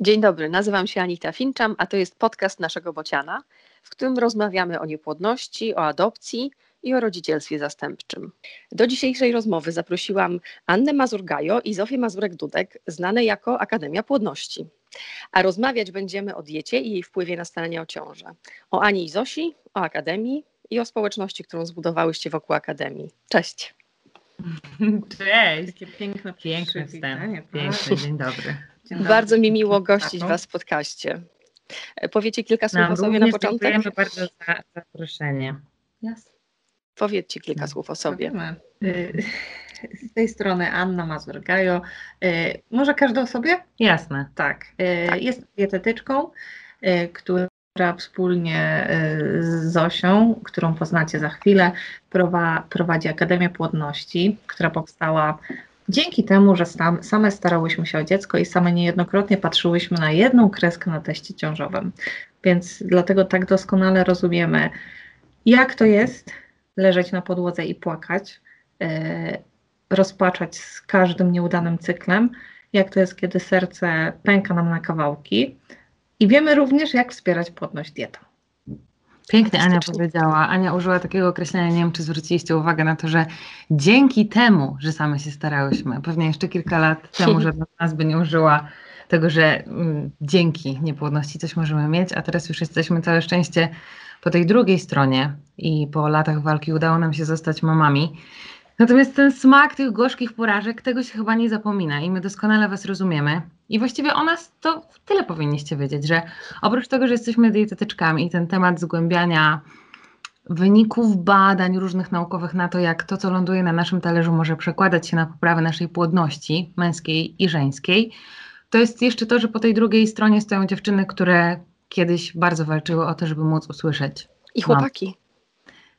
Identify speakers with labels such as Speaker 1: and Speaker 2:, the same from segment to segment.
Speaker 1: Dzień dobry, nazywam się Anita Finczam, a to jest podcast naszego Bociana, w którym rozmawiamy o niepłodności, o adopcji i o rodzicielstwie zastępczym. Do dzisiejszej rozmowy zaprosiłam Annę Mazurgajo i Zofię Mazurek-Dudek, znane jako Akademia Płodności. A rozmawiać będziemy o diecie i jej wpływie na staranie o ciążę. O Ani i Zosi, o Akademii i o społeczności, którą zbudowałyście wokół Akademii. Cześć!
Speaker 2: Cześć!
Speaker 3: Takie piękne,
Speaker 2: Piękny
Speaker 3: przywitanie,
Speaker 2: wstęp. Piękny, dzień dobry.
Speaker 3: Dzień dobry.
Speaker 1: Bardzo mi miło gościć. Was w podcaście. Powiecie kilka słów
Speaker 2: Nam
Speaker 1: o sobie na początek?
Speaker 2: dziękujemy bardzo za zaproszenie.
Speaker 3: Jasne.
Speaker 1: Powiedzcie kilka
Speaker 2: No.
Speaker 1: słów o sobie.
Speaker 3: Y, Z tej strony Anna Mazurgajo. Y, Może każda o sobie?
Speaker 2: Jasne.
Speaker 3: Tak. Y,
Speaker 1: Tak.
Speaker 3: Jest dietetyczką, która wspólnie z Zosią, którą poznacie za chwilę, prowa- prowadzi Akademię Płodności, która powstała dzięki temu, że sam, same starałyśmy się o dziecko i same niejednokrotnie patrzyłyśmy na jedną kreskę na teście ciążowym. Więc dlatego tak doskonale rozumiemy, jak to jest leżeć na podłodze i płakać, e, rozpaczać z każdym nieudanym cyklem, jak to jest, kiedy serce pęka nam na kawałki. I wiemy również, jak wspierać płodność dietą.
Speaker 2: Pięknie Ania powiedziała. Ania użyła takiego określenia, nie wiem czy zwróciliście uwagę na to, że dzięki temu, że same się starałyśmy, pewnie jeszcze kilka lat temu żadna z nas by nie użyła tego, że mm, dzięki niepłodności coś możemy mieć, a teraz już jesteśmy całe szczęście po tej drugiej stronie i po latach walki udało nam się zostać mamami. Natomiast ten smak tych gorzkich porażek, tego się chyba nie zapomina i my doskonale Was rozumiemy. I właściwie o nas to tyle powinniście wiedzieć, że oprócz tego, że jesteśmy dietetyczkami i ten temat zgłębiania wyników badań różnych naukowych na to, jak to, co ląduje na naszym talerzu, może przekładać się na poprawę naszej płodności męskiej i żeńskiej, to jest jeszcze to, że po tej drugiej stronie stoją dziewczyny, które kiedyś bardzo walczyły o to, żeby móc usłyszeć.
Speaker 1: I chłopaki.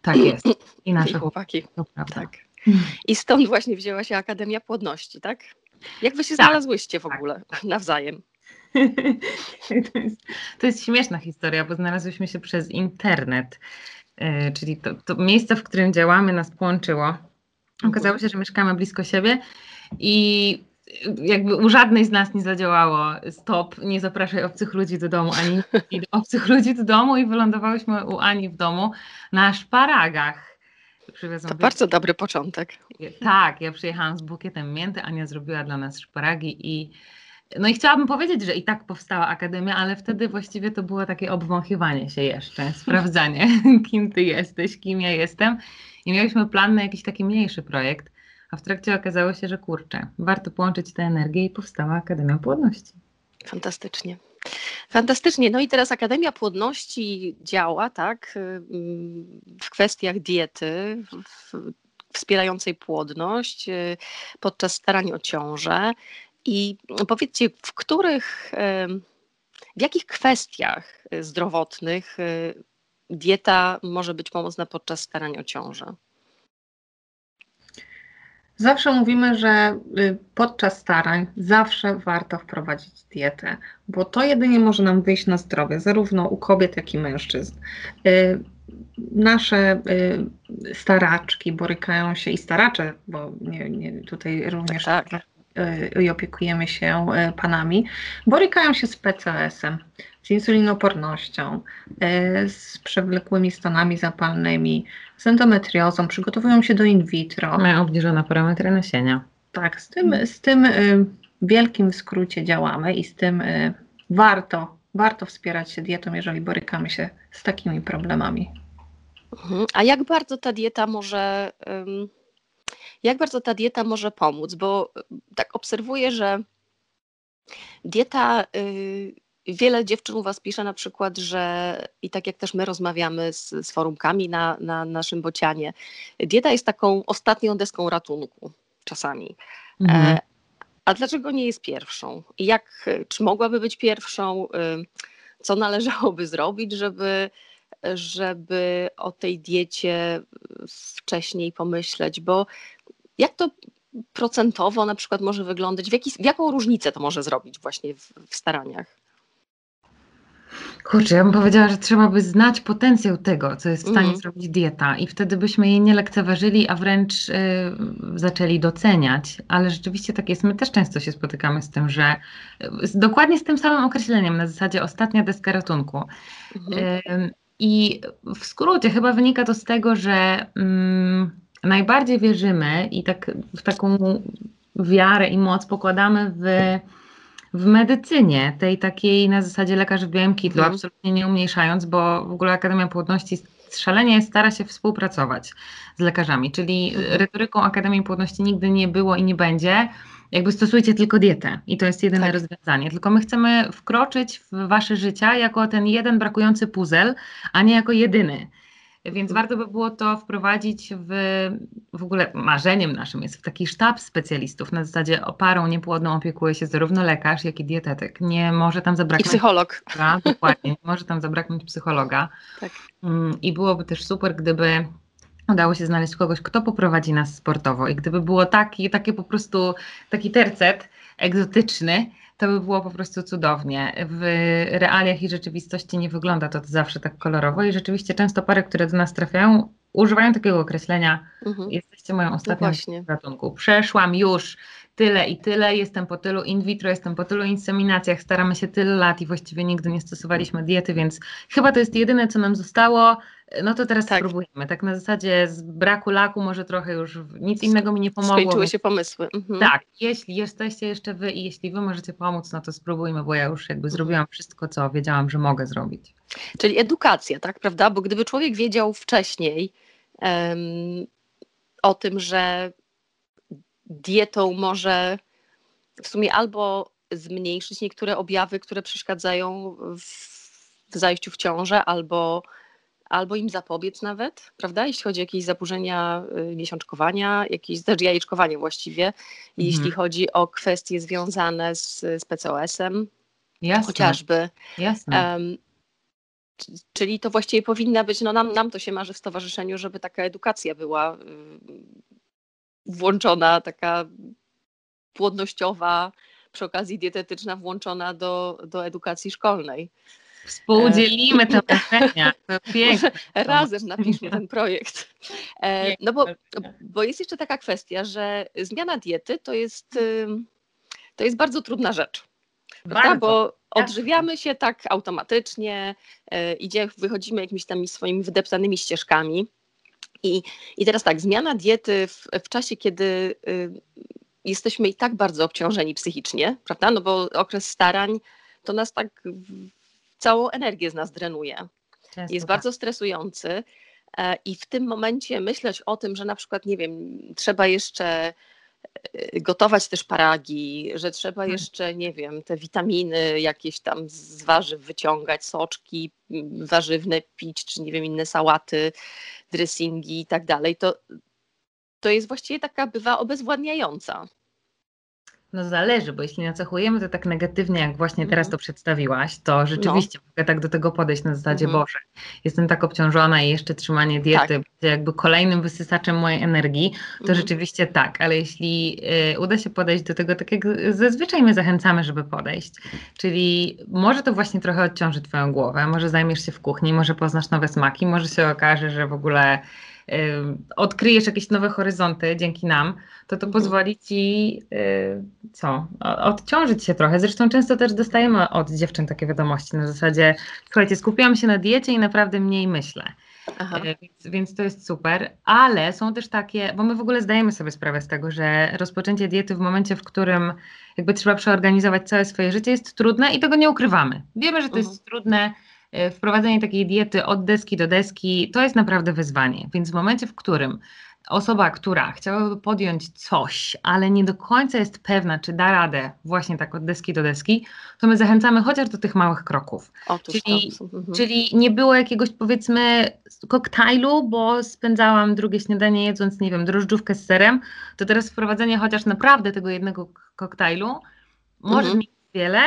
Speaker 2: Tak jest. I
Speaker 1: I
Speaker 2: nasze
Speaker 1: chłopaki.
Speaker 2: to prawda.
Speaker 1: Tak. I stąd właśnie wzięła się Akademia Płodności, tak? Jak wy się
Speaker 2: Tak.
Speaker 1: znalazłyście w
Speaker 2: Tak,
Speaker 1: ogóle nawzajem?
Speaker 2: to, jest, to jest śmieszna historia, bo znalazłyśmy się przez internet, e, czyli to, to miejsce, w którym działamy, nas połączyło. Okazało się, że mieszkamy blisko siebie i jakby u żadnej z nas nie zadziałało stop, nie zapraszaj obcych ludzi do domu, ani obcych ludzi do domu i wylądowałyśmy u Ani w domu na szparagach.
Speaker 1: To bardzo dobry początek.
Speaker 2: tak, ja przyjechałam z bukietem mięty, Ania zrobiła dla nas szparagi i no i chciałabym powiedzieć, że i tak powstała Akademia, ale wtedy właściwie to było takie obwąchiwanie się jeszcze, sprawdzanie, kim ty jesteś, kim ja jestem. I mieliśmy plan na jakiś taki mniejszy projekt, a w trakcie okazało się, że kurczę, warto połączyć tę energię i powstała Akademia Płodności.
Speaker 1: Fantastycznie. Fantastycznie. No i teraz Akademia Płodności działa, tak, ym, w kwestiach diety, wspierającej płodność y, podczas starań o ciążę. I powiedzcie, w których, w jakich kwestiach y, zdrowotnych y, dieta może być pomocna podczas starań o ciążę?
Speaker 3: Zawsze mówimy, że y, podczas starań zawsze warto wprowadzić dietę, bo to jedynie może nam wyjść na zdrowie, zarówno u kobiet, jak i mężczyzn. Y, Nasze y, staraczki borykają się i staracze, bo nie, nie, tutaj również
Speaker 1: Tak,
Speaker 3: y, i opiekujemy się panami, borykają się z PCS-em, z insulinopornością, y, z przewlekłymi stanami zapalnymi, z endometriozą, przygotowują się do in vitro.
Speaker 2: Mają obniżone parametry nasienia.
Speaker 3: Tak, z tym, z tym y, wielkim skrócie działamy i z tym y, warto, warto wspierać się dietą, jeżeli borykamy się z takimi problemami.
Speaker 1: Mhm. A jak bardzo ta dieta może, jak bardzo ta dieta może pomóc? Bo y, tak obserwuję, że dieta, wiele dziewczyn u Was pisze na przykład, że i tak jak też my rozmawiamy z, z forumkami na, na naszym bocianie, dieta jest taką ostatnią deską ratunku czasami.
Speaker 2: Mhm.
Speaker 1: E, A dlaczego nie jest pierwszą? Jak, czy mogłaby być pierwszą? Y, Co należałoby zrobić, żeby, żeby o tej diecie wcześniej pomyśleć? Bo jak to procentowo na przykład może wyglądać? W, jaki, w jaką różnicę to może zrobić właśnie w, w staraniach?
Speaker 2: Kurczę, ja bym powiedziała, że trzeba by znać potencjał tego, co jest w stanie
Speaker 1: Mhm.
Speaker 2: zrobić dieta i wtedy byśmy jej nie lekceważyli, a wręcz y, zaczęli doceniać. Ale rzeczywiście tak jest, my też często się spotykamy z tym, że y, z, dokładnie z tym samym określeniem, na zasadzie ostatnia deska ratunku. Ym, I w skrócie chyba wynika to z tego, że mm, najbardziej wierzymy i tak w taką wiarę i moc pokładamy w, w medycynie, tej takiej na zasadzie lekarz w białym kitlu,
Speaker 1: Mhm.
Speaker 2: absolutnie nie umniejszając, bo w ogóle Akademia Płodności szalenie stara się współpracować z lekarzami, czyli
Speaker 1: Mhm.
Speaker 2: retoryką Akademii Płodności nigdy nie było i nie będzie. Jakby stosujcie tylko dietę i to jest jedyne
Speaker 1: Tak.
Speaker 2: rozwiązanie. Tylko my chcemy wkroczyć w wasze życia jako ten jeden brakujący puzzle, a nie jako jedyny. Więc
Speaker 1: Mhm.
Speaker 2: warto by było to wprowadzić w, w ogóle marzeniem naszym jest w taki sztab specjalistów. Na zasadzie oparą niepłodną opiekuje się zarówno lekarz, jak i dietetyk. Nie może tam
Speaker 1: I
Speaker 2: zabraknąć
Speaker 1: psycholog.
Speaker 2: psychologa, dokładnie, nie może tam zabraknąć psychologa.
Speaker 1: Tak.
Speaker 2: Mm, I byłoby też super, gdyby udało się znaleźć kogoś, kto poprowadzi nas sportowo i gdyby było taki, takie po prostu taki tercet egzotyczny, to by było po prostu cudownie. W realiach i rzeczywistości nie wygląda to zawsze tak kolorowo i rzeczywiście często pary, które do nas trafiają, używają takiego określenia
Speaker 1: Mhm.
Speaker 2: jesteście moją ostatnią
Speaker 1: właśnie.
Speaker 2: ratunku. Przeszłam już tyle i tyle, jestem po tylu in vitro, jestem po tylu inseminacjach, staramy się tyle lat i właściwie nigdy nie stosowaliśmy diety, więc chyba to jest jedyne, co nam zostało. No to teraz
Speaker 1: Tak.
Speaker 2: spróbujemy. Tak na zasadzie z braku laku może trochę już nic innego mi nie pomogło.
Speaker 1: Skończyły się pomysły. Mhm.
Speaker 2: Tak, jeśli jesteście jeszcze wy i jeśli wy możecie pomóc, no to spróbujmy, bo ja już jakby zrobiłam wszystko, co wiedziałam, że mogę zrobić.
Speaker 1: Czyli edukacja, tak, prawda? Bo gdyby człowiek wiedział wcześniej em, o tym, że dietą może w sumie albo zmniejszyć niektóre objawy, które przeszkadzają w, w zajściu w ciążę, albo, albo im zapobiec nawet, prawda? Jeśli chodzi o jakieś zaburzenia y, miesiączkowania, jakieś znaczy jajeczkowanie właściwie, jeśli chodzi o kwestie związane z, z PCOS-em,
Speaker 2: Jasne,
Speaker 1: chociażby.
Speaker 2: jasne.
Speaker 1: C- czyli to właściwie powinna być, no nam, nam to się marzy w stowarzyszeniu, żeby taka edukacja była y, włączona, taka płodnościowa, przy okazji dietetyczna włączona do, do edukacji szkolnej.
Speaker 2: Współdzielimy te marzenia, to piękne.
Speaker 1: Razem napiszmy ten projekt. E, No bo, bo jest jeszcze taka kwestia, że zmiana diety to jest, ym, to jest bardzo trudna rzecz. Prawda?
Speaker 2: Bardzo.
Speaker 1: Bo odżywiamy się tak automatycznie, e, idzie, wychodzimy jakimiś tam swoimi wydeptanymi ścieżkami. I, I teraz tak, zmiana diety w, w czasie, kiedy y, jesteśmy i tak bardzo obciążeni psychicznie, prawda? No bo okres starań to nas tak całą energię z nas drenuje
Speaker 2: Często
Speaker 1: jest
Speaker 2: tak.
Speaker 1: bardzo stresujący. e, I w tym momencie myśleć o tym, że na przykład, nie wiem, trzeba jeszcze e, gotować też paragi, że trzeba
Speaker 2: Mhm.
Speaker 1: jeszcze, nie wiem, te witaminy jakieś tam z warzyw wyciągać, soczki warzywne pić, czy nie wiem, inne sałaty, dressingi i tak dalej, to, to jest właściwie taka bywa obezwładniająca.
Speaker 2: No zależy, bo jeśli nacechujemy to tak negatywnie, jak właśnie teraz
Speaker 1: Mhm.
Speaker 2: to przedstawiłaś, to rzeczywiście mogę tak do tego podejść na zasadzie,
Speaker 1: Mhm.
Speaker 2: Boże, jestem tak obciążona i jeszcze trzymanie diety
Speaker 1: Tak.
Speaker 2: będzie jakby kolejnym wysysaczem mojej energii, to
Speaker 1: Mhm.
Speaker 2: rzeczywiście tak, ale jeśli y, uda się podejść do tego tak, jak zazwyczaj my zachęcamy, żeby podejść, czyli może to właśnie trochę odciąży Twoją głowę, może zajmiesz się w kuchni, może poznasz nowe smaki, może się okaże, że w ogóle odkryjesz jakieś nowe horyzonty dzięki nam, to to
Speaker 1: Mhm.
Speaker 2: pozwoli Ci y, co, odciążyć się trochę. Zresztą często też dostajemy od dziewczyn takie wiadomości na zasadzie, słuchajcie, skupiłam się na diecie i naprawdę mniej myślę.
Speaker 1: Aha.
Speaker 2: E, Więc, więc to jest super, ale są też takie, bo my w ogóle zdajemy sobie sprawę z tego, że rozpoczęcie diety w momencie, w którym jakby trzeba przeorganizować całe swoje życie jest trudne i tego nie ukrywamy. Wiemy, że to jest trudne. E, Wprowadzenie takiej diety od deski do deski to jest naprawdę wyzwanie. Więc w momencie, w którym osoba, która chciałaby podjąć coś, ale nie do końca jest pewna, czy da radę właśnie tak od deski do deski, to my zachęcamy chociaż do tych małych kroków.
Speaker 1: Otóż
Speaker 2: czyli-
Speaker 1: to. Mhm.
Speaker 2: Czyli nie było jakiegoś powiedzmy koktajlu, bo spędzałam drugie śniadanie jedząc, nie wiem, drożdżówkę z serem, to teraz wprowadzenie chociaż naprawdę tego jednego koktajlu może
Speaker 1: Mhm.
Speaker 2: zmienić wiele,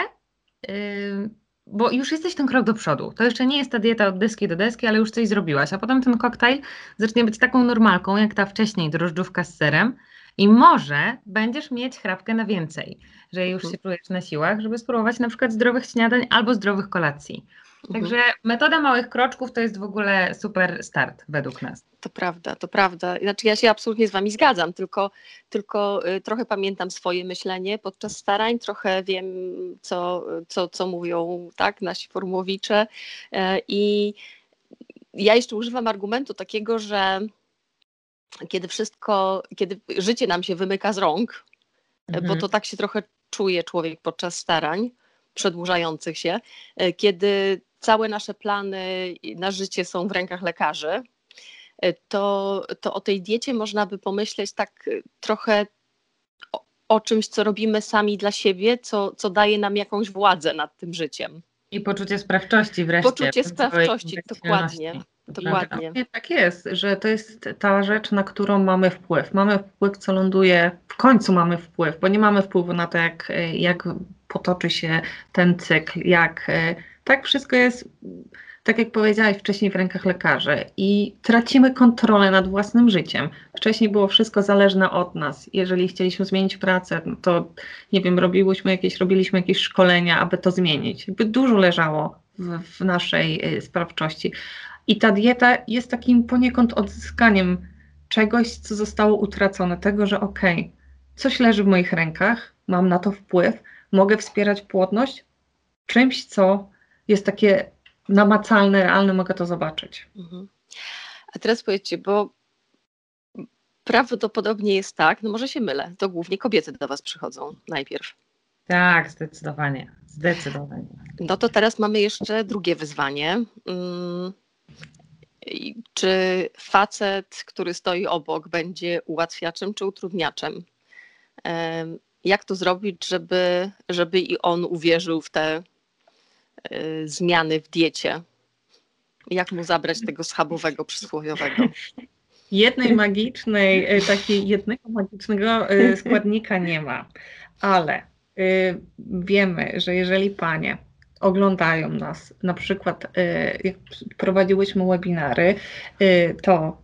Speaker 2: yy, bo już jesteś ten krok do przodu. To jeszcze nie jest ta dieta od deski do deski, ale już coś zrobiłaś, a potem ten koktajl zacznie być taką normalką, jak ta wcześniej drożdżówka z serem i może będziesz mieć chrapkę na więcej, że już się
Speaker 1: Mhm.
Speaker 2: czujesz na siłach, żeby spróbować na przykład zdrowych śniadań albo zdrowych kolacji. Także mhm. metoda małych kroczków to jest w ogóle super start według nas.
Speaker 1: To prawda, to prawda. Znaczy ja się absolutnie z Wami zgadzam, tylko, tylko y, trochę pamiętam swoje myślenie podczas starań, trochę wiem, co, co, co mówią tak nasi formułowicze e, i ja jeszcze używam argumentu takiego, że kiedy wszystko, kiedy życie nam się wymyka z rąk, mhm. bo to tak się trochę czuje człowiek podczas starań przedłużających się, e, kiedy całe nasze plany na życie są w rękach lekarzy, e, to, to o tej diecie można by pomyśleć tak e, trochę o, o czymś, co robimy sami dla siebie, co, co daje nam jakąś władzę nad tym życiem.
Speaker 2: I poczucie sprawczości wreszcie.
Speaker 1: Poczucie sprawczości, dokładnie. Dokładnie.
Speaker 3: Tak jest, że to jest ta rzecz, na którą mamy wpływ. Mamy wpływ, co ląduje, w końcu mamy wpływ, bo nie mamy wpływu na to, jak, jak potoczy się ten cykl, jak tak wszystko jest, tak jak powiedziałaś wcześniej, w rękach lekarzy i tracimy kontrolę nad własnym życiem. Wcześniej było wszystko zależne od nas. Jeżeli chcieliśmy zmienić pracę, no to nie wiem, robiłyśmy jakieś, robiliśmy jakieś szkolenia, aby to zmienić. Jakby dużo leżało w, w naszej y, sprawczości. I ta dieta jest takim poniekąd odzyskaniem czegoś, co zostało utracone, tego, że okej, okay, coś leży w moich rękach, mam na to wpływ, mogę wspierać płodność czymś, co jest takie namacalne, realne, mogę to zobaczyć. Mhm.
Speaker 1: A teraz powiedzcie, bo prawdopodobnie jest tak, no może się mylę, to głównie kobiety do Was przychodzą najpierw.
Speaker 2: Tak, zdecydowanie, zdecydowanie.
Speaker 1: No to teraz mamy jeszcze drugie wyzwanie. Hmm. Czy facet, który stoi obok, będzie ułatwiaczem czy utrudniaczem? Jak to zrobić, żeby, żeby i on uwierzył w te zmiany w diecie? Jak mu zabrać tego schabowego przysłowiowego?
Speaker 3: Jednej magicznej, y, takiej jednego magicznego y, składnika nie ma, ale wiemy, że jeżeli panie oglądają nas, na przykład jak prowadziłyśmy webinary, to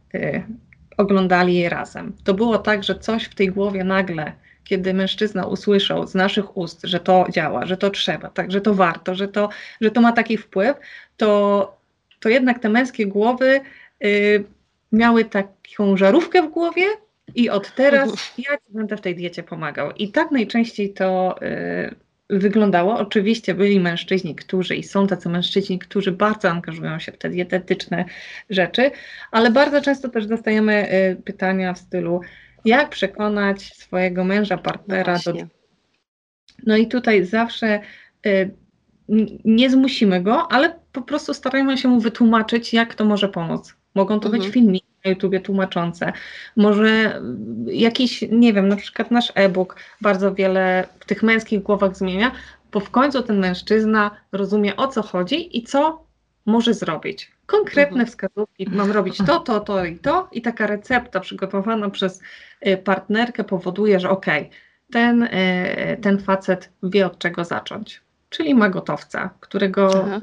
Speaker 3: oglądali je razem. To było tak, że coś w tej głowie nagle kiedy mężczyzna usłyszał z naszych ust, że to działa, że to trzeba, tak, że to warto, że to, że to ma taki wpływ, to, to jednak te męskie głowy y, miały taką żarówkę w głowie i od teraz ja ci będę w tej diecie pomagał. I tak najczęściej to y, wyglądało. Oczywiście byli mężczyźni, którzy i są tacy mężczyźni, którzy bardzo angażują się w te dietetyczne rzeczy, ale bardzo często też dostajemy y, pytania w stylu jak przekonać swojego męża, partnera no do. No i tutaj zawsze y, nie zmusimy go, ale po prostu starajmy się mu wytłumaczyć, jak to może pomóc. Mogą to mhm. być filmiki na YouTubie tłumaczące, może jakiś, nie wiem, na przykład nasz e-book bardzo wiele w tych męskich głowach zmienia, bo w końcu ten mężczyzna rozumie o co chodzi i co może zrobić. Konkretne mhm. wskazówki, mam robić to, to, to i to i taka recepta przygotowana przez y, partnerkę powoduje, że okej, okay, ten, y, ten facet wie od czego zacząć. Czyli ma gotowca, którego Aha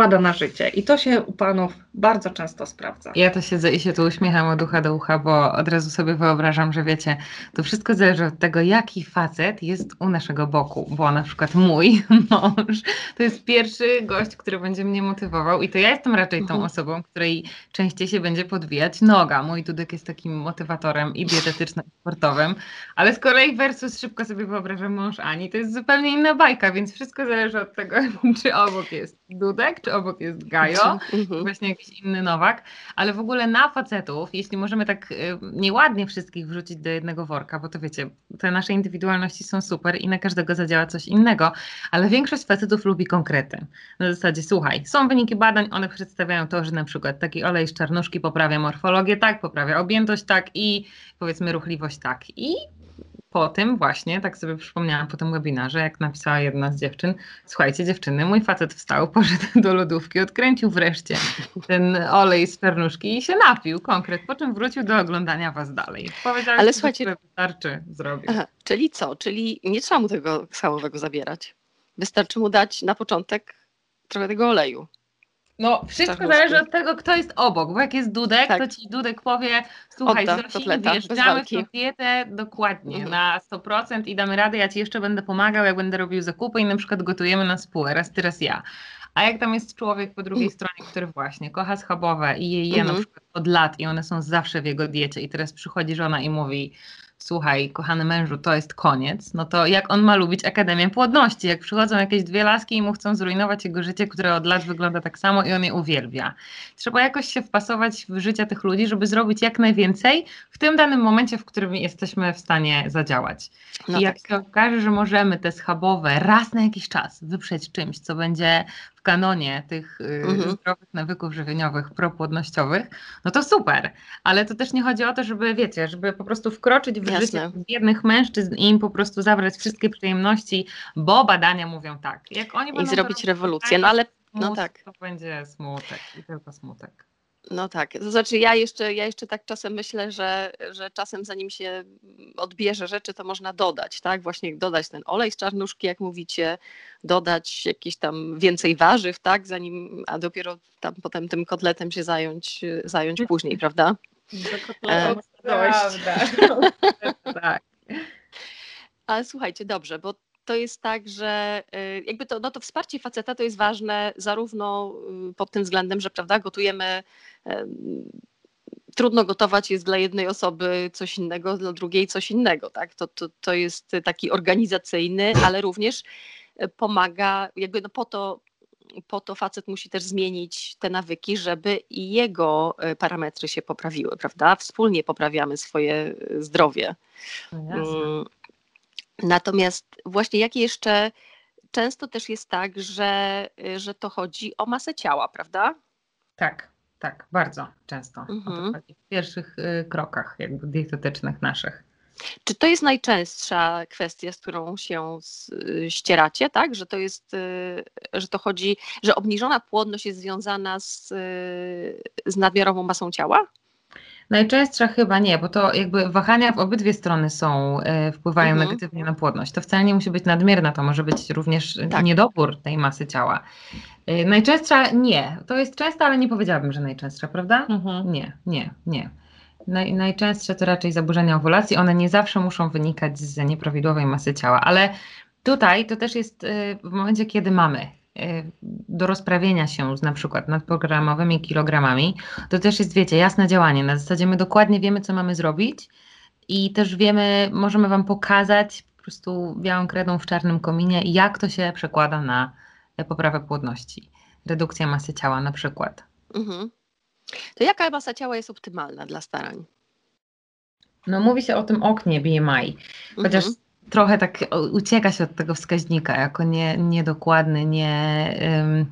Speaker 3: wkłada na życie. I to się u panów bardzo często sprawdza.
Speaker 2: Ja to siedzę i się tu uśmiecham od ucha do ucha, bo od razu sobie wyobrażam, że wiecie, to wszystko zależy od tego, jaki facet jest u naszego boku, bo na przykład mój mąż to jest pierwszy gość, który będzie mnie motywował i to ja jestem raczej tą mhm. osobą, której częściej się będzie podwijać noga. Mój Dudek jest takim motywatorem i dietetycznym, i sportowym, ale z kolei versus szybko sobie wyobrażam mąż Ani, to jest zupełnie inna bajka, więc wszystko zależy od tego, czy obok jest Dudek, czy obok jest Gajo, mhm. właśnie jakiś inny Nowak, ale w ogóle na facetów, jeśli możemy tak y, nieładnie wszystkich wrzucić do jednego worka, bo to wiecie, te nasze indywidualności są super i na każdego zadziała coś innego, ale większość facetów lubi konkrety. Na zasadzie, słuchaj, są wyniki badań, one przedstawiają to, że na przykład taki olej z czarnuszki poprawia morfologię tak, poprawia objętość tak i powiedzmy ruchliwość tak. I po tym właśnie, tak sobie przypomniałam po tym webinarze, jak napisała jedna z dziewczyn, słuchajcie dziewczyny, mój facet wstał, poszedł do lodówki, odkręcił wreszcie ten olej z pernuszki i się napił konkret, po czym wrócił do oglądania was dalej. Powiedział, Ale słuchajcie, że wystarczy zrobić. Aha,
Speaker 1: czyli co? Czyli nie trzeba mu tego schałowego zabierać. Wystarczy mu dać na początek trochę tego oleju.
Speaker 2: No, wszystko zależy od tego, kto jest obok, bo jak jest Dudek, tak. to ci Dudek powie, słuchaj, Odda, Zosi, wjeżdżamy w tą dietę dokładnie mhm. na 100% i damy radę, ja ci jeszcze będę pomagał, jak będę robił zakupy i na przykład gotujemy na spół, raz ty, raz ja. A jak tam jest człowiek po drugiej stronie, który właśnie kocha schabowe i je je na
Speaker 1: Mhm.
Speaker 2: przykład od lat i one są zawsze w jego diecie i teraz przychodzi żona i mówi słuchaj, kochany mężu, to jest koniec, no to jak on ma lubić Akademię Płodności? Jak przychodzą jakieś dwie laski i mu chcą zrujnować jego życie, które od lat wygląda tak samo i on je uwielbia. Trzeba jakoś się wpasować w życie tych ludzi, żeby zrobić jak najwięcej w tym danym momencie, w którym jesteśmy w stanie zadziałać.
Speaker 1: No
Speaker 2: I jak
Speaker 1: tak.
Speaker 2: się okaże, że możemy te schabowe raz na jakiś czas wyprzeć czymś, co będzie w kanonie tych y,
Speaker 1: Mhm.
Speaker 2: zdrowych nawyków żywieniowych, propłodnościowych, no to super. Ale to też nie chodzi o to, żeby, wiecie, żeby po prostu wkroczyć w
Speaker 1: Jasne.
Speaker 2: życie biednych mężczyzn i im po prostu zabrać wszystkie przyjemności, bo badania mówią tak. Jak oni
Speaker 1: I zrobić rewolucję. No ale no tak.
Speaker 2: to będzie smutek i tylko smutek.
Speaker 1: No tak, to znaczy ja jeszcze, ja jeszcze tak czasem myślę, że, że czasem zanim się odbierze rzeczy, to można dodać, tak? Właśnie dodać ten olej z czarnuszki, jak mówicie, dodać jakieś tam więcej warzyw, tak? Zanim, a dopiero tam potem tym kotletem się zająć, zająć później, prawda? E,
Speaker 2: Prawda. tak.
Speaker 1: Ale słuchajcie, dobrze, bo to jest tak, że y, jakby to, no to wsparcie faceta to jest ważne zarówno y, pod tym względem, że prawda, gotujemy, em, trudno gotować jest dla jednej osoby coś innego, dla drugiej coś innego, tak? To, to, to jest taki organizacyjny, ale również y, pomaga, jakby no po to, po to facet musi też zmienić te nawyki, żeby i jego y, parametry się poprawiły, prawda? Wspólnie poprawiamy swoje y, zdrowie.
Speaker 2: No.
Speaker 1: Mm. Natomiast właśnie jakie jeszcze często też jest tak, że, że to chodzi o masę ciała, prawda?
Speaker 2: Tak, tak, bardzo często.
Speaker 1: Mhm.
Speaker 2: w pierwszych y, krokach jakby dietetycznych naszych.
Speaker 1: Czy to jest najczęstsza kwestia, z którą się s- ścieracie, tak? Że to jest, y, że to chodzi, że obniżona płodność jest związana z, y, z nadmiarową masą ciała?
Speaker 2: Najczęstsza chyba nie, bo to jakby wahania w obydwie strony są, e, wpływają
Speaker 1: Mhm.
Speaker 2: negatywnie na płodność. To wcale nie musi być nadmierna, to może być również
Speaker 1: Tak.
Speaker 2: niedobór tej masy ciała. E, Najczęstsza nie. To jest częsta, ale nie powiedziałabym, że najczęstsza, prawda?
Speaker 1: Mhm.
Speaker 2: Nie, nie, nie. Naj, najczęstsze to raczej zaburzenia owulacji. One nie zawsze muszą wynikać z nieprawidłowej masy ciała, ale tutaj to też jest e, w momencie, kiedy mamy do rozprawienia się z na przykład nadprogramowymi kilogramami, to też jest, wiecie, jasne działanie. Na zasadzie my dokładnie wiemy, co mamy zrobić i też wiemy, możemy Wam pokazać po prostu białą kredą w czarnym kominie, jak to się przekłada na e, poprawę płodności. Redukcja masy ciała na przykład.
Speaker 1: Mhm. To jaka masa ciała jest optymalna dla starań?
Speaker 2: No mówi się o tym oknie BMI, chociaż
Speaker 1: Mhm.
Speaker 2: Trochę tak ucieka się od tego wskaźnika jako nie, niedokładny, nie, ym,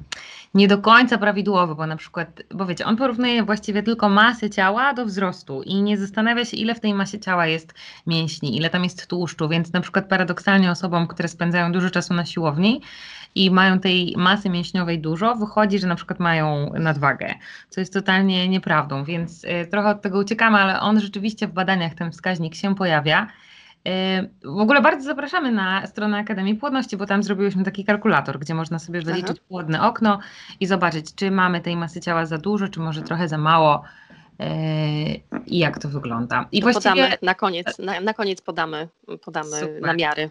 Speaker 2: nie do końca prawidłowy, bo na przykład, bo wiecie, on porównuje właściwie tylko masę ciała do wzrostu i nie zastanawia się, ile w tej masie ciała jest mięśni, ile tam jest tłuszczu, więc na przykład paradoksalnie osobom, które spędzają dużo czasu na siłowni i mają tej masy mięśniowej dużo, wychodzi, że na przykład mają nadwagę, co jest totalnie nieprawdą, więc y, trochę od tego uciekamy, ale on rzeczywiście w badaniach ten wskaźnik się pojawia. Y, W ogóle bardzo zapraszamy na stronę Akademii Płodności, bo tam zrobiłyśmy taki kalkulator, gdzie można sobie wyliczyć płodne okno i zobaczyć, czy mamy tej masy ciała za dużo, czy może trochę za mało y, i jak to wygląda. I
Speaker 1: To
Speaker 2: właściwie
Speaker 1: podamy na koniec, na, na koniec podamy, podamy
Speaker 2: Super.
Speaker 1: namiary.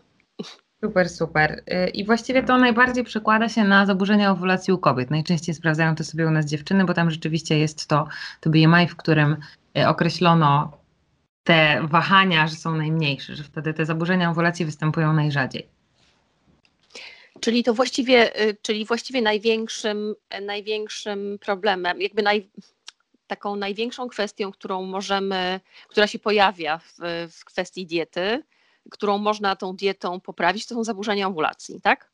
Speaker 2: Super, super. Y, I właściwie to najbardziej przekłada się na zaburzenia owulacji u kobiet. Najczęściej sprawdzają to sobie u nas dziewczyny, bo tam rzeczywiście jest to, to BMI, w którym określono te wahania, że są najmniejsze, że wtedy te zaburzenia owulacji występują najrzadziej.
Speaker 1: Czyli to właściwie, y, czyli właściwie największym, e, największym problemem, jakby naj, taką największą kwestią, którą możemy, która się pojawia w, w kwestii diety, którą można tą dietą poprawić, to są zaburzenia owulacji, tak?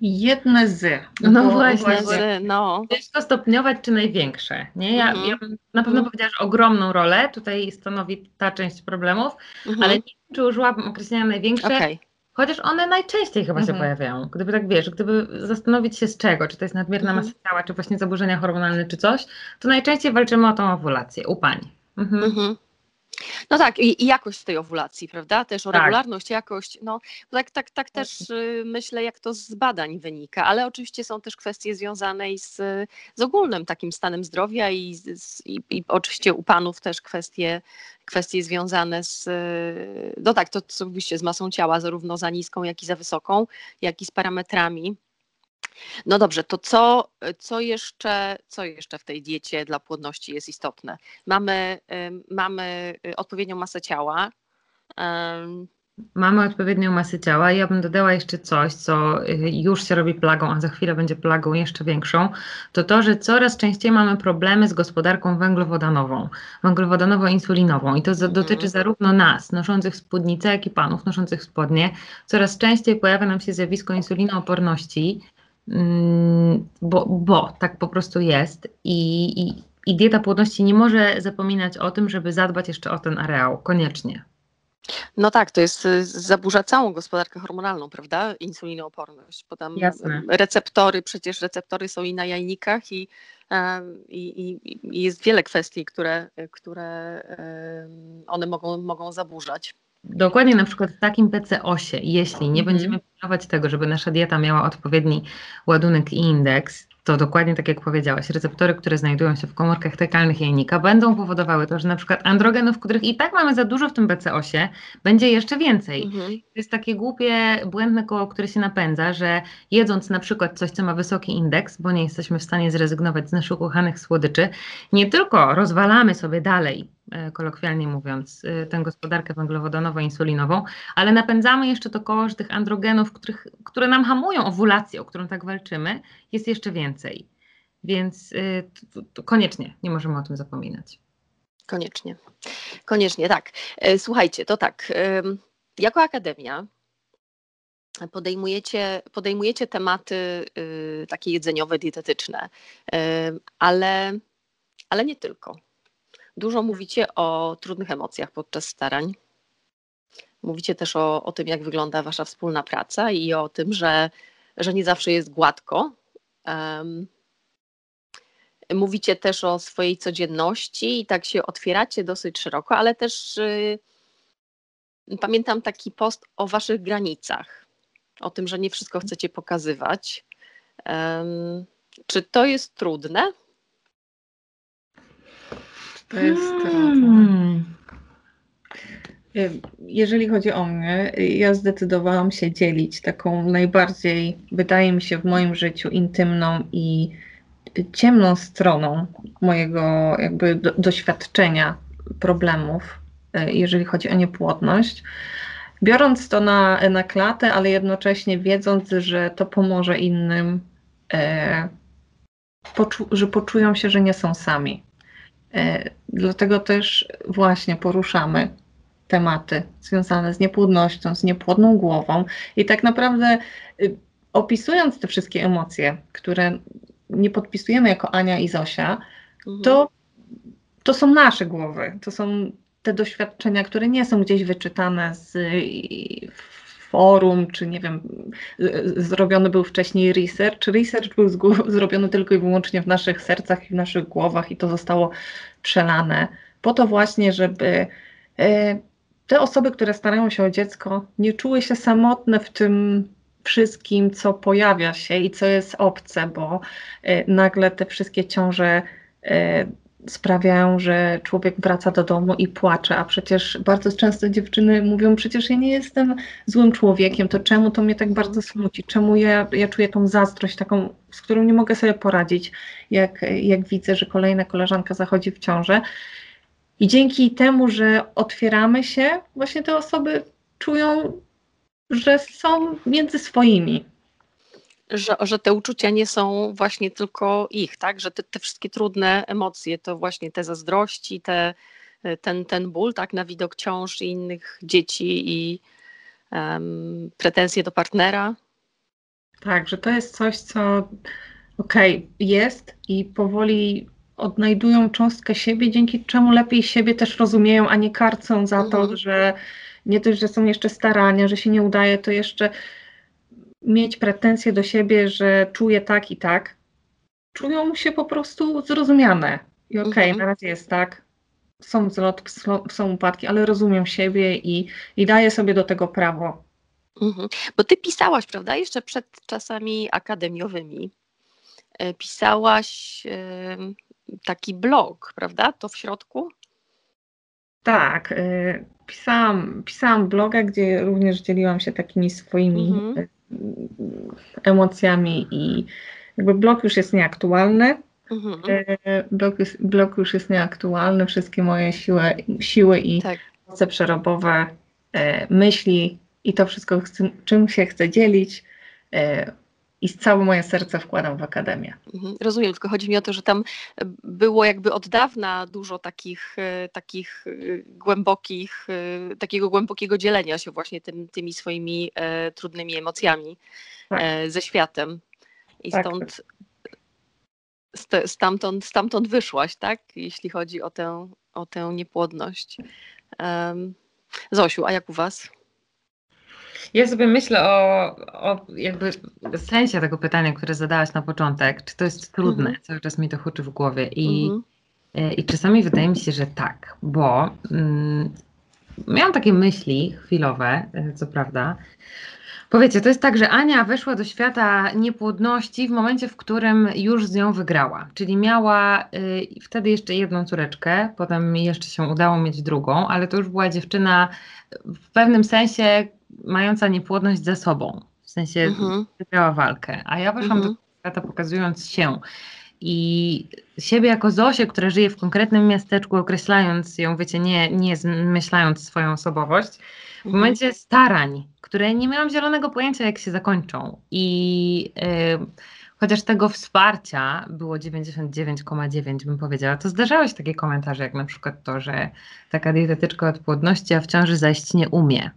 Speaker 3: Jedne z.
Speaker 2: No
Speaker 3: Bo
Speaker 2: właśnie.
Speaker 1: Z, no,
Speaker 2: Ciężko stopniować, czy największe. Nie? Ja,
Speaker 1: Mhm.
Speaker 2: ja bym na pewno
Speaker 1: Mhm.
Speaker 2: powiedziała, że ogromną rolę tutaj stanowi ta część problemów,
Speaker 1: mhm.
Speaker 2: ale nie wiem, czy użyłabym określenia największe,
Speaker 1: okej.
Speaker 2: Chociaż one najczęściej chyba się
Speaker 3: Mhm.
Speaker 2: pojawiają. Gdyby tak wiesz, gdyby zastanowić się z czego, czy to jest nadmierna
Speaker 1: Mhm.
Speaker 2: masa ciała, czy właśnie zaburzenia hormonalne, czy coś, to najczęściej walczymy o tą owulację u pań. Mhm.
Speaker 1: No tak, i, i jakość tej owulacji, prawda? Też o
Speaker 2: Tak.
Speaker 1: regularność, jakość. No, tak, tak, tak też y, myślę, jak to z badań wynika, ale oczywiście są też kwestie związane i z, z ogólnym takim stanem zdrowia i, z- i, i oczywiście u panów też kwestie, kwestie związane z, no tak, to oczywiście z masą ciała, zarówno za niską, jak i za wysoką, jak i z parametrami. No dobrze, to co, co, jeszcze, co jeszcze w tej diecie dla płodności jest istotne? Mamy, mamy odpowiednią masę ciała.
Speaker 2: Mamy odpowiednią masę ciała. Ja bym dodała jeszcze coś, co y, już się robi plagą, a za chwilę będzie plagą jeszcze większą. To to, że coraz częściej mamy problemy z gospodarką węglowodanową, węglowodanowo-insulinową. I to za, dotyczy mhm. zarówno nas, noszących spódnicę, jak i panów noszących spodnie. Coraz częściej pojawia nam się zjawisko insulinooporności, bo, bo tak po prostu jest. I, i, I dieta płodności nie może zapominać o tym, żeby zadbać jeszcze o ten areał, koniecznie.
Speaker 1: No tak, to jest, y, zaburza całą gospodarkę hormonalną, prawda? Insulinooporność. Potem
Speaker 2: Jasne.
Speaker 1: receptory, przecież receptory są i na jajnikach i, i, i jest wiele kwestii, które, które one mogą, mogą zaburzać.
Speaker 2: Dokładnie na przykład w takim PCOSie, jeśli nie mhm. będziemy pilnować tego, żeby nasza dieta miała odpowiedni ładunek i indeks, to dokładnie tak jak powiedziałaś, receptory, które znajdują się w komórkach tekalnych jajnika będą powodowały to, że na przykład androgenów, których i tak mamy za dużo w tym BC8, będzie jeszcze więcej. Mhm. To jest takie głupie, błędne koło, które się napędza, że jedząc na przykład coś, co ma wysoki indeks, bo nie jesteśmy w stanie zrezygnować z naszych ukochanych słodyczy, nie tylko rozwalamy sobie dalej E, kolokwialnie mówiąc, e, tę gospodarkę węglowodanową-insulinową, ale napędzamy jeszcze to koło, że tych androgenów, których, które nam hamują owulację, o którą tak walczymy, jest jeszcze więcej. Więc e, to, to koniecznie nie możemy o tym zapominać.
Speaker 1: Koniecznie. Koniecznie, tak. Słuchajcie, to tak. Jako akademia podejmujecie, podejmujecie tematy takie jedzeniowe, dietetyczne, ale, ale nie tylko Dużo mówicie o trudnych emocjach podczas starań. Mówicie też o, o tym, jak wygląda Wasza wspólna praca i o tym, że, że nie zawsze jest gładko. Um, mówicie też o swojej codzienności i tak się otwieracie dosyć szeroko, ale też y, pamiętam taki post o Waszych granicach, o tym, że nie wszystko chcecie pokazywać. Um, czy to jest trudne?
Speaker 3: To jest hmm. Jeżeli chodzi o mnie, ja zdecydowałam się dzielić taką najbardziej, wydaje mi się, w moim życiu intymną i ciemną stroną mojego jakby do, doświadczenia problemów, e, jeżeli chodzi o niepłodność. Biorąc to na, na klatę, ale jednocześnie wiedząc, że to pomoże innym, e, poczu że poczują się, że nie są sami. E, dlatego też właśnie poruszamy tematy związane z niepłodnością, z niepłodną głową i tak naprawdę y, opisując te wszystkie emocje, które nie podpisujemy jako Ania i Zosia, mhm. to, to są nasze głowy, to są te doświadczenia, które nie są gdzieś wyczytane z forum, czy nie wiem, zrobiony był wcześniej research. Research był zrobiony tylko i wyłącznie w naszych sercach i w naszych głowach i to zostało przelane po to właśnie, żeby te osoby, które starają się o dziecko, nie czuły się samotne w tym wszystkim, co pojawia się i co jest obce, bo e, nagle te wszystkie ciąże e, sprawiają, że człowiek wraca do domu i płacze, a przecież bardzo często dziewczyny mówią, przecież ja nie jestem złym człowiekiem, to czemu to mnie tak bardzo smuci, czemu ja, ja czuję tą zazdrość taką, z którą nie mogę sobie poradzić, jak, jak widzę, że kolejna koleżanka zachodzi w ciążę. I dzięki temu, że otwieramy się, właśnie te osoby czują, że są między swoimi,
Speaker 1: że, że te uczucia nie są właśnie tylko ich, tak? Że te, te wszystkie trudne emocje to właśnie te zazdrości, te, ten, ten ból, tak, na widok ciąż i innych dzieci i um, pretensje do partnera.
Speaker 3: Tak, że to jest coś, co okej, okay, jest i powoli odnajdują cząstkę siebie, dzięki czemu lepiej siebie też rozumieją, a nie karcą za to, mhm. że nie dość, że są jeszcze starania, że się nie udaje, to jeszcze mieć pretensje do siebie, że czuję tak i tak, czują się po prostu zrozumiane. I okej, okay, mhm. na razie jest tak, są wzloty, są upadki, ale rozumiem siebie i, i daję sobie do tego prawo.
Speaker 1: Mhm. Bo ty pisałaś, prawda, jeszcze przed czasami akademiowymi. E, pisałaś taki blog, prawda? To w środku?
Speaker 3: Tak. E, pisałam, pisałam bloga, gdzie również dzieliłam się takimi swoimi mhm emocjami i jakby blog już jest nieaktualny. Mhm. E, blog, jest, blog już jest nieaktualny, wszystkie moje siły, siły i tak. moce przerobowe, e, myśli i to wszystko, czym się chcę dzielić, i całe moje serce wkładam w akademię.
Speaker 1: Mhm, rozumiem, tylko chodzi mi o to, że tam było jakby od dawna dużo takich, e, takich e, głębokich, e, takiego głębokiego dzielenia się właśnie tym, tymi swoimi trudnymi emocjami tak. ze światem. I tak, stąd, tak. stamtąd, stamtąd wyszłaś, tak? Jeśli chodzi o tę, o tę niepłodność. Um, Zosiu, a jak u Was?
Speaker 2: Ja sobie myślę o, o jakby sensie tego pytania, które zadałaś na początek. Czy to jest trudne? Mhm. Cały czas mi to huczy w głowie. I, mhm. E, i czasami wydaje mi się, że tak, bo mm, miałam takie myśli chwilowe, e, co prawda. Powiecie, to jest tak, że Ania weszła do świata niepłodności w momencie, w którym już z nią wygrała. Czyli miała y, wtedy jeszcze jedną córeczkę, potem jeszcze się udało mieć drugą, ale to już była dziewczyna w pewnym sensie, mająca niepłodność za sobą. W sensie mhm. wygrała walkę. A ja weszłam mhm. do świata pokazując się i siebie jako Zosię, która żyje w konkretnym miasteczku, określając ją, wiecie, nie, nie zmyślając swoją osobowość, w mhm. momencie starań, które nie miałam zielonego pojęcia, jak się zakończą. I yy, chociaż tego wsparcia było 99,9 bym powiedziała, to zdarzały się takie komentarze, jak na przykład to, że taka dietetyczka od płodności, a w ciąży zajść nie umie.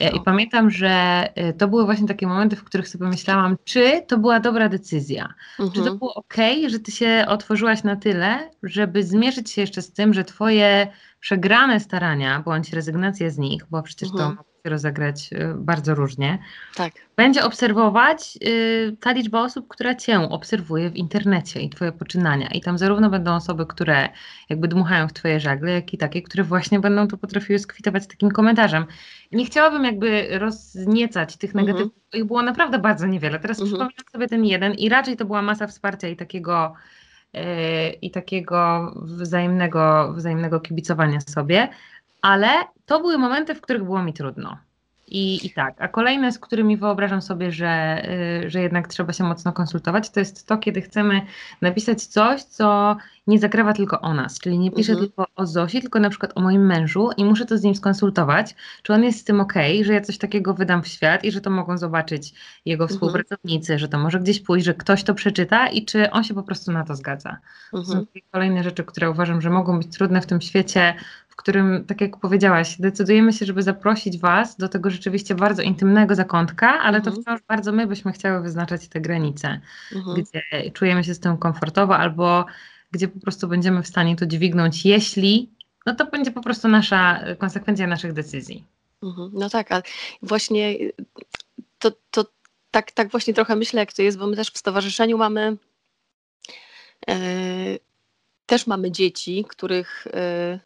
Speaker 2: E, I no. pamiętam, że e, to były właśnie takie momenty, w których sobie myślałam, czy to była dobra decyzja, mhm. czy to mhm. było ok, że ty się otworzyłaś na tyle, żeby zmierzyć się jeszcze z tym, że twoje przegrane starania, bądź rezygnację z nich, bo przecież mhm. to rozegrać y, bardzo różnie. Tak. Będzie obserwować y, ta liczba osób, która Cię obserwuje w internecie i Twoje poczynania. I tam zarówno będą osoby, które jakby dmuchają w Twoje żagle, jak i takie, które właśnie będą to potrafiły skwitować takim komentarzem. Nie chciałabym jakby rozniecać tych negatywów, mhm. ich było naprawdę bardzo niewiele. Teraz mhm. przypominam sobie ten jeden i raczej to była masa wsparcia i takiego i takiego wzajemnego, wzajemnego kibicowania sobie, ale to były momenty, w których było mi trudno. I, I tak, a kolejne, z którymi wyobrażam sobie, że, y, że jednak trzeba się mocno konsultować, to jest to, kiedy chcemy napisać coś, co nie zakrawa tylko o nas, czyli nie piszę mhm. tylko o Zosi, tylko na przykład o moim mężu i muszę to z nim skonsultować, czy on jest z tym ok, że ja coś takiego wydam w świat i że to mogą zobaczyć jego mhm. współpracownicy, mhm. że to może gdzieś pójść, że ktoś to przeczyta i czy on się po prostu na to zgadza. Mhm. Są kolejne rzeczy, które uważam, że mogą być trudne w tym świecie w którym, tak jak powiedziałaś, decydujemy się, żeby zaprosić Was do tego rzeczywiście bardzo intymnego zakątka, ale mhm. to wciąż bardzo my byśmy chciały wyznaczać te granice, mhm. gdzie czujemy się z tym komfortowo albo gdzie po prostu będziemy w stanie to dźwignąć, jeśli, no to będzie po prostu nasza konsekwencja naszych decyzji.
Speaker 1: Mhm. No tak, a właśnie to, to tak, tak właśnie trochę myślę, jak to jest, bo my też w stowarzyszeniu mamy e, też mamy dzieci, których e,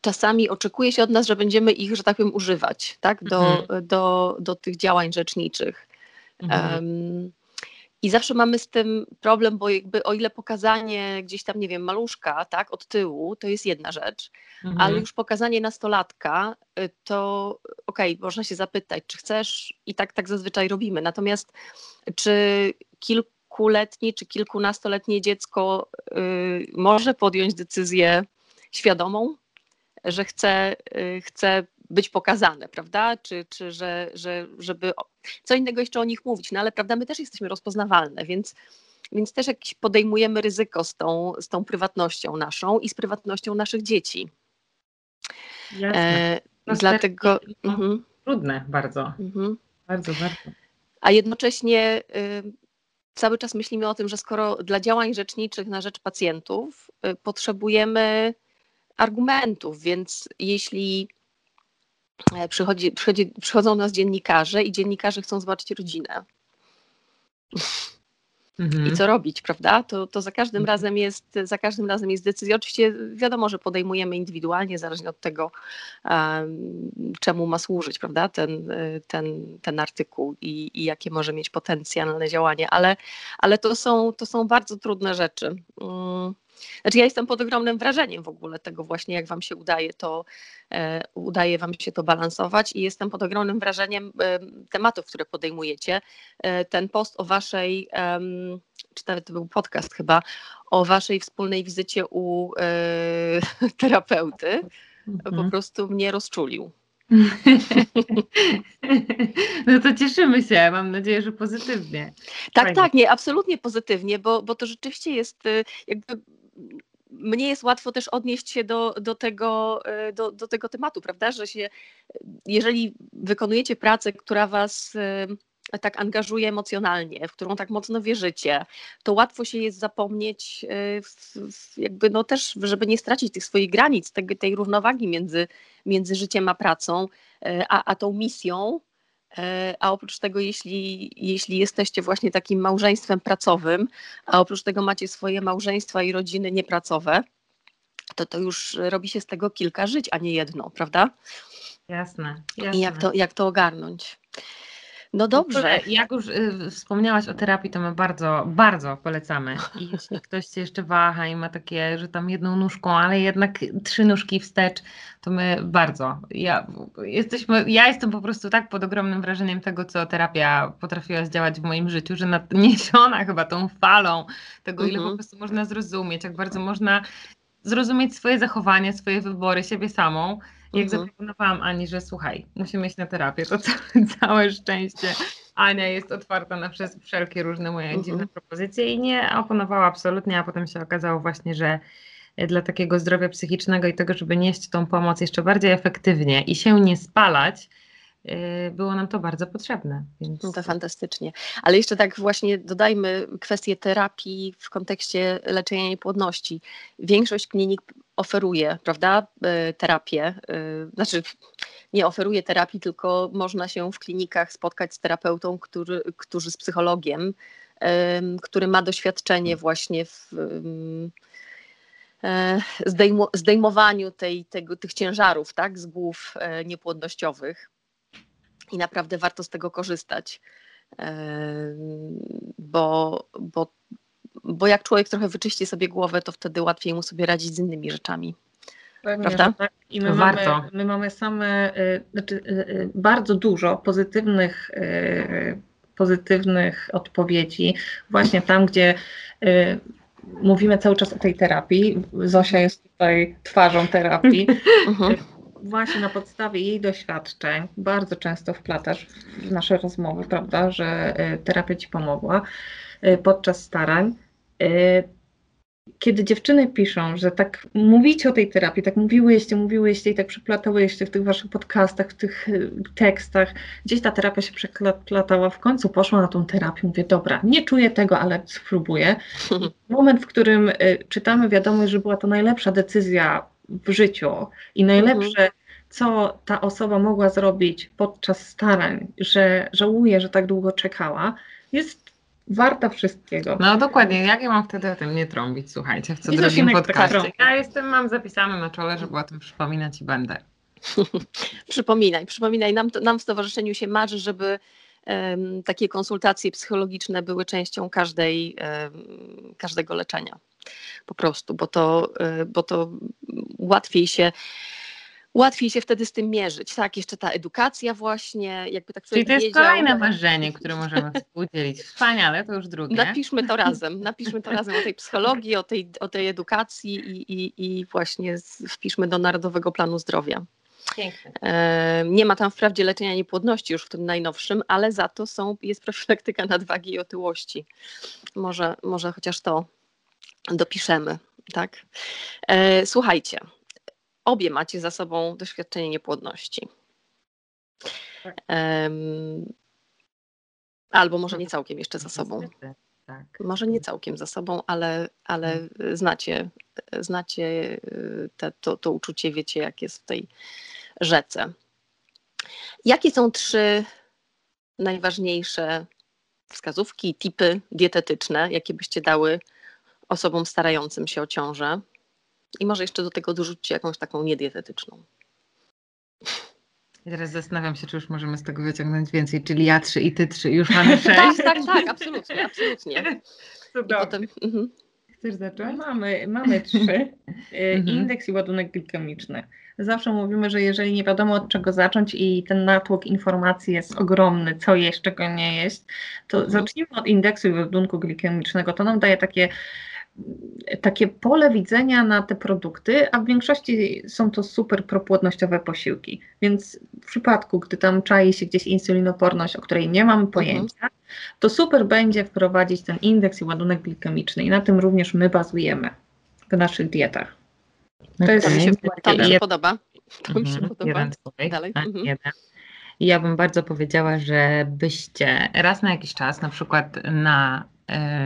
Speaker 1: czasami oczekuje się od nas, że będziemy ich, że tak powiem, używać tak? do, mhm. do, do tych działań rzeczniczych. Mhm. Um, i zawsze mamy z tym problem, bo jakby o ile pokazanie gdzieś tam, nie wiem, maluszka, tak, od tyłu, to jest jedna rzecz, mhm. ale już pokazanie nastolatka, y, to okej, okay, można się zapytać, czy chcesz i tak, tak zazwyczaj robimy. Natomiast czy kilkuletnie czy kilkunastoletnie dziecko y, może podjąć decyzję świadomą, że chce, y, chce być pokazane, prawda? Czy, czy że, że, żeby co innego jeszcze o nich mówić, no ale prawda, my też jesteśmy rozpoznawalne, więc, więc też jakieś podejmujemy ryzyko z tą, z tą prywatnością naszą i z prywatnością naszych dzieci.
Speaker 2: Jasne. E, dlatego. Mhm. Trudne bardzo. Mhm. Bardzo, bardzo.
Speaker 1: A jednocześnie y, cały czas myślimy o tym, że skoro dla działań rzeczniczych na rzecz pacjentów y, potrzebujemy argumentów, więc jeśli e, przychodzi, przychodzi, przychodzą nas dziennikarze i dziennikarze chcą zobaczyć rodzinę. Mhm. I co robić, prawda? To, to za każdym mhm. razem jest, za każdym razem jest decyzja. Oczywiście wiadomo, że podejmujemy indywidualnie, zależnie od tego, um, czemu ma służyć, prawda, ten, ten, ten artykuł i, i jakie może mieć potencjalne działanie, ale, ale to, są, to są bardzo trudne rzeczy. Um, Znaczy ja jestem pod ogromnym wrażeniem w ogóle tego właśnie, jak wam się udaje to, e, udaje wam się to balansować i jestem pod ogromnym wrażeniem e, tematów, które podejmujecie. E, ten post o waszej, e, czy nawet to był podcast chyba, o waszej wspólnej wizycie u e, terapeuty, mhm. po prostu mnie rozczulił.
Speaker 2: No to cieszymy się, mam nadzieję, że pozytywnie.
Speaker 1: Tak, Fajnie. tak, nie, absolutnie pozytywnie, bo, bo to rzeczywiście jest y, jakby mnie jest łatwo też odnieść się do, do, tego, y, do, do tego tematu, prawda? Że się, jeżeli wykonujecie pracę, która was y, tak angażuje emocjonalnie, w którą tak mocno wierzycie, to łatwo się jest zapomnieć, e, jakby no też, żeby nie stracić tych swoich granic, tej, tej równowagi między, między życiem a pracą, e, a, a tą misją. E, a oprócz tego, jeśli, jeśli jesteście właśnie takim małżeństwem pracowym, a oprócz tego macie swoje małżeństwa i rodziny niepracowe, to to już robi się z tego kilka żyć, a nie jedno, prawda?
Speaker 2: Jasne.
Speaker 1: jasne. I jak to, jak to ogarnąć? No dobrze.
Speaker 2: Jak już y, wspomniałaś o terapii, to my bardzo, bardzo polecamy. I jeśli ktoś się jeszcze waha i ma takie, że tam jedną nóżką, ale jednak trzy nóżki wstecz, to my bardzo. Ja, jesteśmy, ja jestem po prostu tak pod ogromnym wrażeniem tego, co terapia potrafiła zdziałać w moim życiu, że niesiona chyba tą falą tego, ile mhm. po prostu można zrozumieć, jak bardzo można zrozumieć swoje zachowanie, swoje wybory, siebie samą jak mhm. zaproponowałam Ani, że słuchaj, musimy iść na terapię, to całe, całe szczęście. Ania jest otwarta na wszelkie różne moje mhm. dziwne propozycje i nie oponowała absolutnie, a potem się okazało właśnie, że dla takiego zdrowia psychicznego i tego, żeby nieść tą pomoc jeszcze bardziej efektywnie i się nie spalać, było nam to bardzo potrzebne.
Speaker 1: Więc... No to fantastycznie. Ale jeszcze tak właśnie dodajmy kwestię terapii w kontekście leczenia niepłodności. Większość klinik oferuje, prawda, y, terapię, y, znaczy nie oferuje terapii, tylko można się w klinikach spotkać z terapeutą, który, który z psychologiem, który ma doświadczenie właśnie w e, zdejmowaniu tej, tego, tych ciężarów tak, z głów e, niepłodnościowych i naprawdę warto z tego korzystać. Bo, bo, bo jak człowiek trochę wyczyści sobie głowę, to wtedy łatwiej mu sobie radzić z innymi rzeczami.
Speaker 3: Pewnie, Prawda? Tak. I my warto. mamy, my mamy same, y, znaczy, y, y, bardzo dużo pozytywnych, pozytywnych odpowiedzi, właśnie tam, gdzie mówimy cały czas o tej terapii. Zosia jest tutaj twarzą terapii. Właśnie na podstawie jej doświadczeń bardzo często wplatasz w nasze rozmowy, prawda, że e, terapia ci pomogła e, podczas starań. E, kiedy dziewczyny piszą, że tak mówicie o tej terapii, tak mówiłyście, mówiłyście i tak przyplatałyście w tych waszych podcastach, w tych tekstach, gdzieś ta terapia się przeplatała, w końcu poszła na tą terapię, mówię, dobra, nie czuję tego, ale spróbuję. Moment, w którym czytamy wiadomość, że była to najlepsza decyzja w życiu i najlepsze, mhm. co ta osoba mogła zrobić podczas starań, że żałuje, że tak długo czekała, jest warta wszystkiego.
Speaker 2: No dokładnie, jak ja mam wtedy o tym nie trąbić, słuchajcie, w co drugim podcaście. Ja jestem, mam zapisane na czole, żeby o tym przypominać i będę.
Speaker 1: przypominaj, przypominaj. Nam, nam w stowarzyszeniu się marzy, żeby um, takie konsultacje psychologiczne były częścią każdej, um, każdego leczenia po prostu, bo to, y, bo to łatwiej się łatwiej się wtedy z tym mierzyć. Tak, jeszcze ta edukacja właśnie, jakby tak
Speaker 2: Czyli to jest wiedział, kolejne marzenie, które możemy współdzielić. Wspaniale, to już drugie.
Speaker 1: Napiszmy to razem, napiszmy to razem o tej psychologii, o tej, o tej edukacji i, i, i właśnie wpiszmy do Narodowego Planu Zdrowia.
Speaker 2: Piękne.
Speaker 1: Nie ma tam wprawdzie leczenia niepłodności już w tym najnowszym, ale za to są, jest profilaktyka nadwagi i otyłości. Może, może chociaż to dopiszemy. Tak? E, słuchajcie, obie macie za sobą doświadczenie niepłodności. Tak. Albo może nie całkiem jeszcze za sobą. Tak. Może nie całkiem za sobą, ale, ale mhm. znacie, znacie e, te, to, to uczucie, wiecie, jak jest w tej rzece. Jakie są trzy najważniejsze wskazówki, tipy dietetyczne, jakie byście dały osobom starającym się o ciążę. I może jeszcze do tego dorzućcie jakąś taką niedietetyczną.
Speaker 2: I teraz zastanawiam się, czy już możemy z tego wyciągnąć więcej, czyli ja trzy i ty trzy, już mamy sześć.
Speaker 1: tak, tak, tak, absolutnie, absolutnie.
Speaker 2: Cudownie. Potem, mhm. Chcesz zacząć?
Speaker 3: Mamy, mamy trzy. Mhm. Indeks i ładunek glikemiczny. Zawsze mówimy, że jeżeli nie wiadomo od czego zacząć i ten natłok informacji jest ogromny, co jeść, czego nie jeść, to mhm. zacznijmy od indeksu i ładunku glikemicznego. To nam daje takie takie pole widzenia na te produkty, a w większości są to super propłodnościowe posiłki. Więc w przypadku, gdy tam czai się gdzieś insulinoporność, o której nie mamy pojęcia, mhm. to super będzie wprowadzić ten indeks i ładunek glikemiczny i na tym również my bazujemy w naszych dietach.
Speaker 1: To, jest, mi się, to mi się podoba. To mi się mhm. podoba.
Speaker 2: Jeden Dalej. Mhm. Jeden. I ja bym bardzo powiedziała, żebyście raz na jakiś czas, na przykład na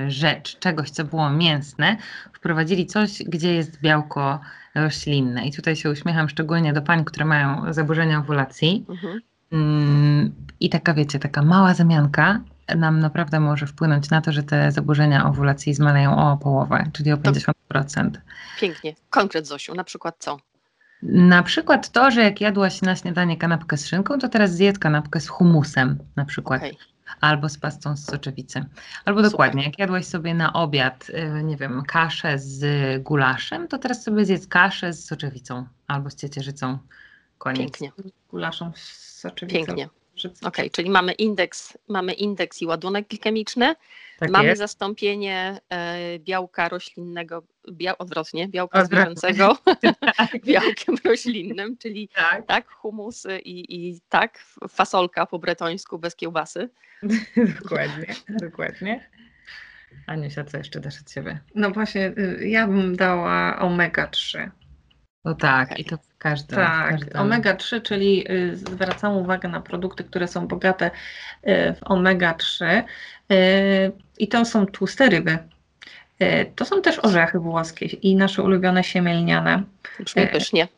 Speaker 2: rzecz, czegoś, co było mięsne, wprowadzili coś, gdzie jest białko roślinne. I tutaj się uśmiecham szczególnie do pań, które mają zaburzenia owulacji. Mhm. Mm, I taka, wiecie, taka mała zamianka nam naprawdę może wpłynąć na to, że te zaburzenia owulacji zmaleją o połowę, czyli o 50%.
Speaker 1: Pięknie. Konkret, Zosiu, na przykład co?
Speaker 2: Na przykład to, że jak jadłaś na śniadanie kanapkę z szynką, to teraz zjedz kanapkę z humusem na przykład. Okay albo z pastą z soczewicy. Albo dokładnie, jak jadłaś sobie na obiad, y, nie wiem, kaszę z gulaszem, to teraz sobie zjedz kaszę z soczewicą albo z ciecierzycą. Koniec.
Speaker 1: Pięknie.
Speaker 3: Gulaszą z soczewicą.
Speaker 1: Pięknie. Okej, okay, czyli mamy indeks, mamy indeks i ładunek glikemiczny, tak mamy jest. zastąpienie e, białka roślinnego, biał, odwrotnie, białka odwrotnie. zwierzęcego tak. białkiem roślinnym, czyli tak, tak humusy i, i tak, fasolka po bretońsku bez kiełbasy.
Speaker 2: dokładnie, dokładnie. Aniusia, co jeszcze dasz od siebie?
Speaker 3: No właśnie, y, ja bym dała omega-3.
Speaker 2: No tak, okay. i to w każdym.
Speaker 3: Tak, omega-3, czyli y, zwracam uwagę na produkty, które są bogate y, w omega-3 i to są tłuste ryby. To są też orzechy włoskie i nasze ulubione siemielniane.
Speaker 1: Brzmi pysznie.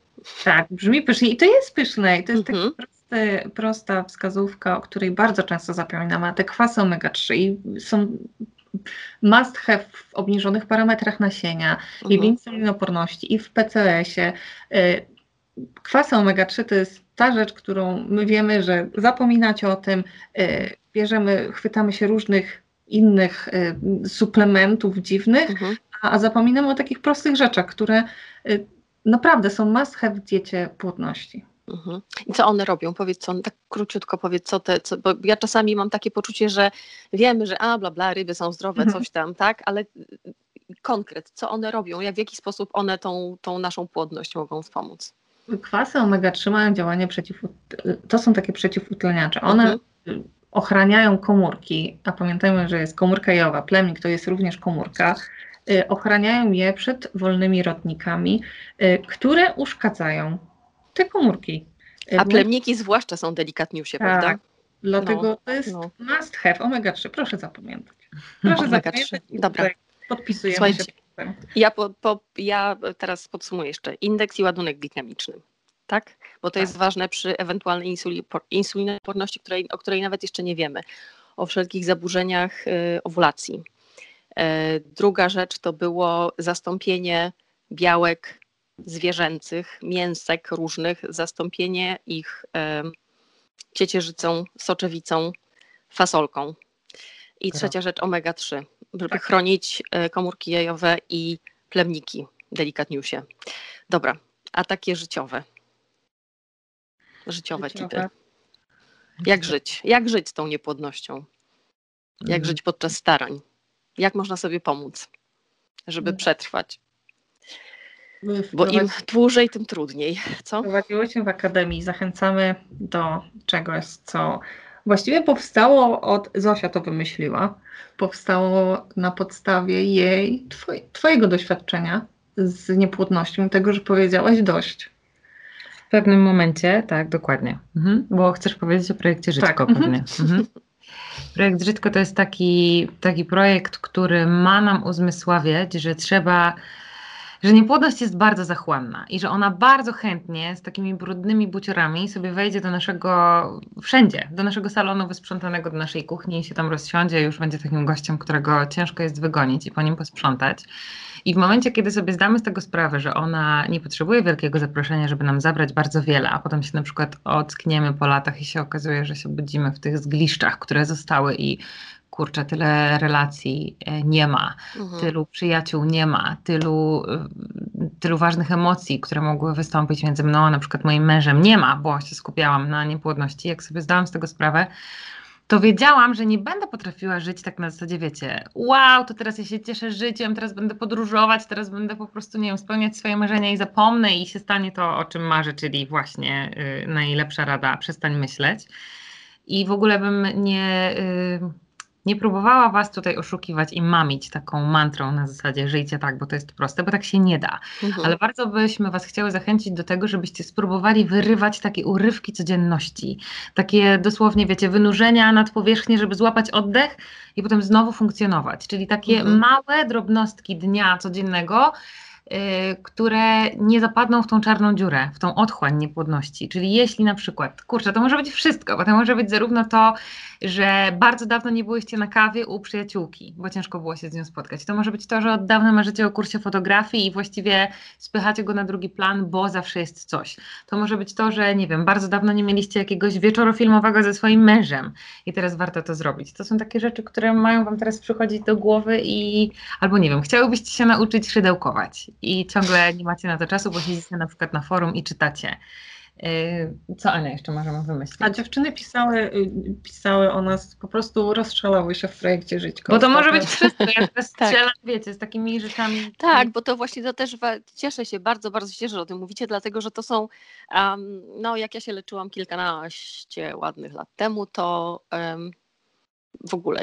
Speaker 3: Tak, brzmi pysznie i to jest pyszne i to jest mhm. taki prosty, prosta wskazówka, o której bardzo często zapominamy, a te kwasy omega-3 są must have w obniżonych parametrach nasienia mhm. i w insulinoporności i w PCS-ie. Y, kwasy omega-3 to jest ta rzecz, którą my wiemy, że zapominać o tym, y, bierzemy, chwytamy się różnych innych y, suplementów dziwnych, mhm. a, zapominamy o takich prostych rzeczach, które naprawdę są must have w diecie płodności.
Speaker 1: Mhm. I co one robią? Powiedz, co, tak króciutko powiedz, co te, co, bo ja czasami mam takie poczucie, że wiemy, że a, bla, bla, ryby są zdrowe, mhm. coś tam, tak, ale y, konkret, co one robią, jak, w jaki sposób one tą, tą naszą płodność mogą wspomóc?
Speaker 3: Kwasy omega-3 mają działanie przeciw, to są takie przeciwutleniacze. One mhm. ochraniają komórki, a pamiętajmy, że jest komórka jowa, plemnik to jest również komórka, y, ochraniają je przed wolnymi rodnikami, y, które uszkadzają te komórki.
Speaker 1: A plemniki zwłaszcza są delikatniusie, tak, prawda?
Speaker 3: Dlatego no, to jest no. must have, omega-3, proszę zapamiętać. Proszę
Speaker 1: zapamiętać. Dobra.
Speaker 3: Podpisujemy Słuchajcie,
Speaker 1: się. Ja, po, po, ja teraz podsumuję jeszcze. Indeks i ładunek glikemiczny. Tak? Bo to tak. jest ważne przy ewentualnej insulinoporności, której, o której nawet jeszcze nie wiemy. O wszelkich zaburzeniach y, owulacji. E, druga rzecz to było zastąpienie białek zwierzęcych, mięsek różnych, zastąpienie ich ciecierzycą, soczewicą, fasolką. I trzecia rzecz omega-3, żeby tak. chronić e, komórki jajowe i plemniki, delikatniusie. Dobra, a takie życiowe. Życiowe, życiowe. Jak żyć? Jak żyć z tą niepłodnością? Jak mhm. żyć podczas starań? Jak można sobie pomóc, żeby mhm. przetrwać? Bo im dłużej, tym trudniej. Co?
Speaker 3: Prowadziłyśmy w Akademii. Zachęcamy do czegoś, co właściwie powstało od. Zosia to wymyśliła. Powstało na podstawie jej, twoj, Twojego doświadczenia z niepłodnością, tego, że powiedziałaś dość.
Speaker 2: W pewnym momencie, tak, dokładnie. Mhm. Bo chcesz powiedzieć o projekcie Żytko tak. pewnie. Mhm. Projekt Żytko to jest taki, taki projekt, który ma nam uzmysławiać, że trzeba że niepłodność jest bardzo zachłanna i że ona bardzo chętnie z takimi brudnymi buciorami sobie wejdzie do naszego, wszędzie, do naszego salonu wysprzątanego, do naszej kuchni i się tam rozsiądzie już będzie takim gościem, którego ciężko jest wygonić i po nim posprzątać. I w momencie, kiedy sobie zdamy z tego sprawę, że ona nie potrzebuje wielkiego zaproszenia, żeby nam zabrać bardzo wiele, a potem się na przykład ockniemy po latach i się okazuje, że się budzimy w tych zgliszczach, które zostały i kurczę, tyle relacji e, nie ma, mhm. tylu przyjaciół nie ma, tylu, e, tylu ważnych emocji, które mogły wystąpić między mną a na przykład moim mężem nie ma, bo się skupiałam na niepłodności. Jak sobie zdałam z tego sprawę, to wiedziałam, że nie będę potrafiła żyć tak na zasadzie, wiecie, wow, to teraz ja się cieszę życiem, teraz będę podróżować, teraz będę po prostu, nie wiem, spełniać swoje marzenia i zapomnę i się stanie to, o czym marzę, czyli właśnie y, najlepsza rada, przestań myśleć. I w ogóle bym nie... Y, nie próbowała Was tutaj oszukiwać i mamić taką mantrą na zasadzie żyjcie tak, bo to jest proste, bo tak się nie da. Mhm. Ale bardzo byśmy Was chciały zachęcić do tego, żebyście spróbowali wyrywać takie urywki codzienności. Takie dosłownie, wiecie, wynurzenia nad powierzchnię, żeby złapać oddech i potem znowu funkcjonować. Czyli takie mhm. małe drobnostki dnia codziennego, które nie zapadną w tą czarną dziurę, w tą otchłań niepłodności. Czyli jeśli na przykład, kurczę, to może być wszystko, bo to może być zarówno to, że bardzo dawno nie byłyście na kawie u przyjaciółki, bo ciężko było się z nią spotkać. To może być to, że od dawna marzycie o kursie fotografii i właściwie spychacie go na drugi plan, bo zawsze jest coś. To może być to, że nie wiem, bardzo dawno nie mieliście jakiegoś wieczoru filmowego ze swoim mężem i teraz warto to zrobić. To są takie rzeczy, które mają wam teraz przychodzić do głowy i albo nie wiem, chciałybyście się nauczyć szydełkować i ciągle nie macie na to czasu, bo siedzicie na przykład na forum i czytacie. Y, co Ania jeszcze możemy wymyślić?
Speaker 3: A dziewczyny pisały, y, pisały o nas, po prostu rozstrzelały się w projekcie Żyćko.
Speaker 2: Bo to może być wszystko, ja teraz tak. strzelam, wiecie, z takimi rzeczami.
Speaker 1: Tak, bo to właśnie to też cieszę się, bardzo, bardzo się cieszę, że o tym mówicie, dlatego, że to są, um, no jak ja się leczyłam kilkanaście ładnych lat temu, to um, w ogóle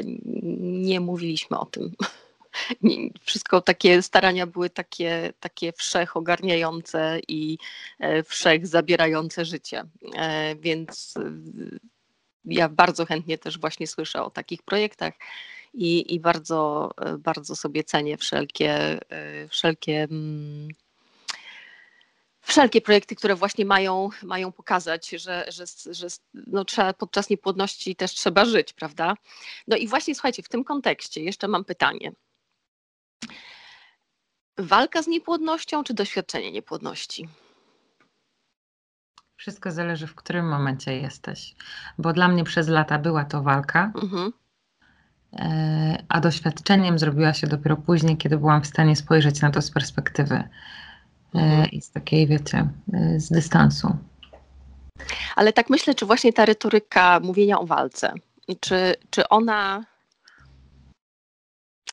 Speaker 1: nie mówiliśmy o tym wszystko takie starania były takie, takie wszechogarniające i e, wszech zabierające życie. E, więc e, ja bardzo chętnie też właśnie słyszę o takich projektach i, i bardzo, bardzo sobie cenię wszelkie, wszelkie mm, wszelkie projekty, które właśnie mają, mają pokazać, że, że, że no trzeba, podczas niepłodności też trzeba żyć, prawda? No i właśnie słuchajcie, w tym kontekście jeszcze mam pytanie. Walka z niepłodnością czy doświadczenie niepłodności?
Speaker 2: Wszystko zależy, w którym momencie jesteś. Bo dla mnie przez lata była to walka, mhm. E, a doświadczeniem zrobiła się dopiero później, kiedy byłam w stanie spojrzeć na to z perspektywy e, mhm. i z takiej, wiecie, e, z dystansu.
Speaker 1: Ale tak myślę, czy właśnie ta retoryka mówienia o walce, czy, czy ona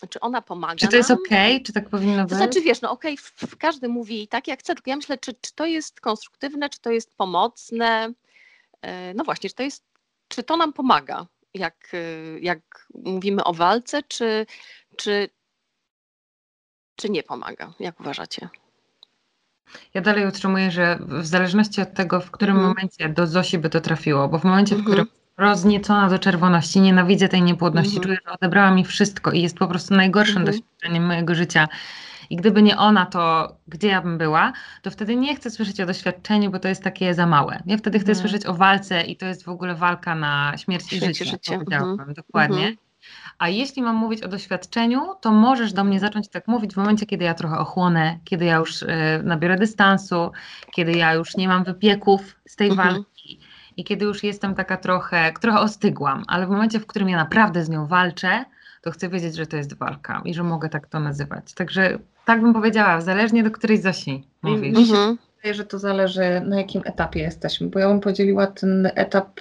Speaker 1: czy ona pomaga.
Speaker 2: Czy to jest okej? Okay? Czy tak powinno być?
Speaker 1: To znaczy, wiesz, no okej, okay, każdy mówi tak jak chce, tylko ja myślę, czy, czy to jest konstruktywne, czy to jest pomocne. E, no właśnie, czy to, jest, czy to nam pomaga, jak, e, jak mówimy o walce, czy, czy, czy nie pomaga? Jak uważacie?
Speaker 2: Ja dalej utrzymuję, że w zależności od tego, w którym mm. momencie do Zosi by to trafiło, bo w momencie, w którym mhm rozniecona do czerwoności, nienawidzę tej niepłodności, mhm. czuję, że odebrała mi wszystko i jest po prostu najgorszym mhm. doświadczeniem mojego życia. I gdyby nie ona, to gdzie ja bym była, to wtedy nie chcę słyszeć o doświadczeniu, bo to jest takie za małe. Ja wtedy chcę mhm. słyszeć o walce i to jest w ogóle walka na śmierć, i życie. życie. Mhm. Dokładnie. A jeśli mam mówić o doświadczeniu, to możesz do mnie zacząć tak mówić w momencie, kiedy ja trochę ochłonę, kiedy ja już y, nabiorę dystansu, kiedy ja już nie mam wypieków z tej mhm. walki, i kiedy już jestem taka trochę, trochę ostygłam, ale w momencie, w którym ja naprawdę z nią walczę, to chcę wiedzieć, że to jest walka i że mogę tak to nazywać. Także tak bym powiedziała, zależnie do której Zosi mówisz.
Speaker 3: Mi się wydaje, że to zależy na jakim etapie jesteśmy, bo ja bym podzieliła ten etap